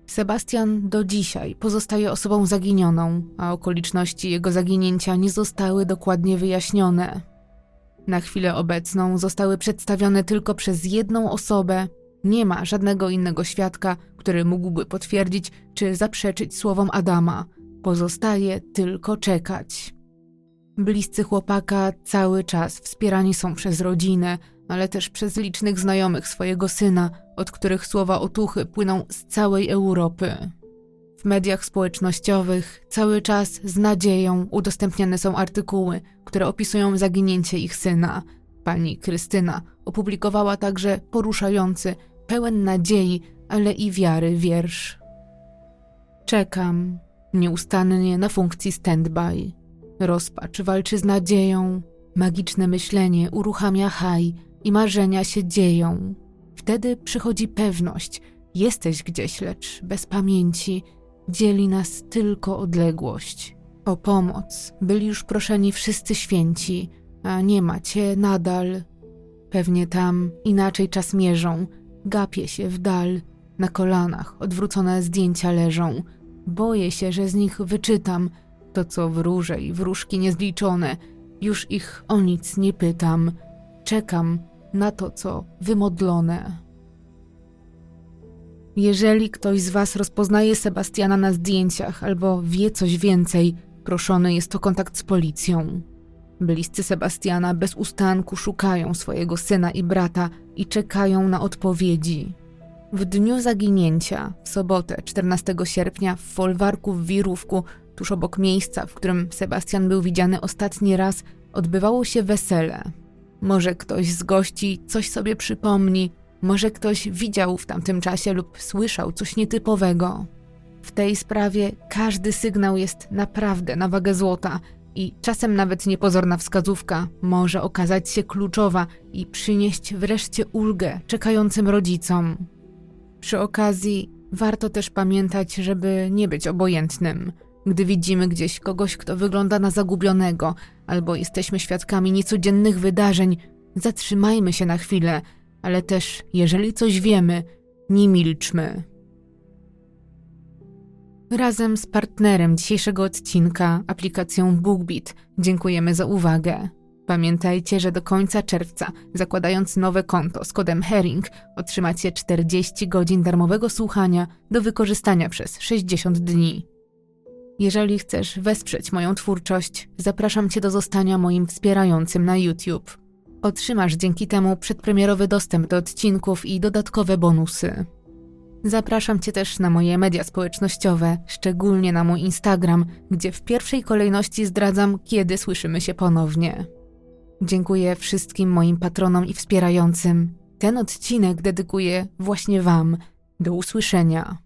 S1: Sebastian do dzisiaj pozostaje osobą zaginioną, a okoliczności jego zaginięcia nie zostały dokładnie wyjaśnione. Na chwilę obecną zostały przedstawione tylko przez jedną osobę. Nie ma żadnego innego świadka, który mógłby potwierdzić czy zaprzeczyć słowom Adama. Pozostaje tylko czekać. Bliscy chłopaka cały czas wspierani są przez rodzinę, ale też przez licznych znajomych swojego syna, od których słowa otuchy płyną z całej Europy. W mediach społecznościowych cały czas z nadzieją udostępniane są artykuły, które opisują zaginięcie ich syna. Pani Krystyna opublikowała także poruszający, pełen nadziei, ale i wiary wiersz. Czekam nieustannie na funkcji standby. Rozpacz walczy z nadzieją, magiczne myślenie uruchamia haj i marzenia się dzieją. Wtedy przychodzi pewność, jesteś gdzieś, lecz bez pamięci, dzieli nas tylko odległość. O pomoc byli już proszeni wszyscy święci, a nie macie nadal. Pewnie tam inaczej czas mierzą, gapie się w dal, na kolanach odwrócone zdjęcia leżą. Boję się, że z nich wyczytam to, co wróże i wróżki niezliczone. Już ich o nic nie pytam. Czekam, na to, co wymodlone. Jeżeli ktoś z Was rozpoznaje Sebastiana na zdjęciach albo wie coś więcej, proszony jest o kontakt z policją. Bliscy Sebastiana bez ustanku szukają swojego syna i brata i czekają na odpowiedzi. W dniu zaginięcia, w sobotę 14 sierpnia, w folwarku w Wirówku, tuż obok miejsca, w którym Sebastian był widziany ostatni raz, odbywało się wesele. Może ktoś z gości coś sobie przypomni, może ktoś widział w tamtym czasie lub słyszał coś nietypowego. W tej sprawie każdy sygnał jest naprawdę na wagę złota i czasem nawet niepozorna wskazówka może okazać się kluczowa i przynieść wreszcie ulgę czekającym rodzicom. Przy okazji warto też pamiętać, żeby nie być obojętnym. Gdy widzimy gdzieś kogoś, kto wygląda na zagubionego, albo jesteśmy świadkami niecodziennych wydarzeń, zatrzymajmy się na chwilę, ale też, jeżeli coś wiemy, nie milczmy. Razem z partnerem dzisiejszego odcinka, aplikacją BookBeat, dziękujemy za uwagę. Pamiętajcie, że do końca czerwca, zakładając nowe konto z kodem HERING, otrzymacie 40 godzin darmowego słuchania do wykorzystania przez 60 dni. Jeżeli chcesz wesprzeć moją twórczość, zapraszam Cię do zostania moim wspierającym na YouTube. Otrzymasz dzięki temu przedpremierowy dostęp do odcinków i dodatkowe bonusy. Zapraszam Cię też na moje media społecznościowe, szczególnie na mój Instagram, gdzie w pierwszej kolejności zdradzam, kiedy słyszymy się ponownie. Dziękuję wszystkim moim patronom i wspierającym. Ten odcinek dedykuję właśnie Wam. Do usłyszenia.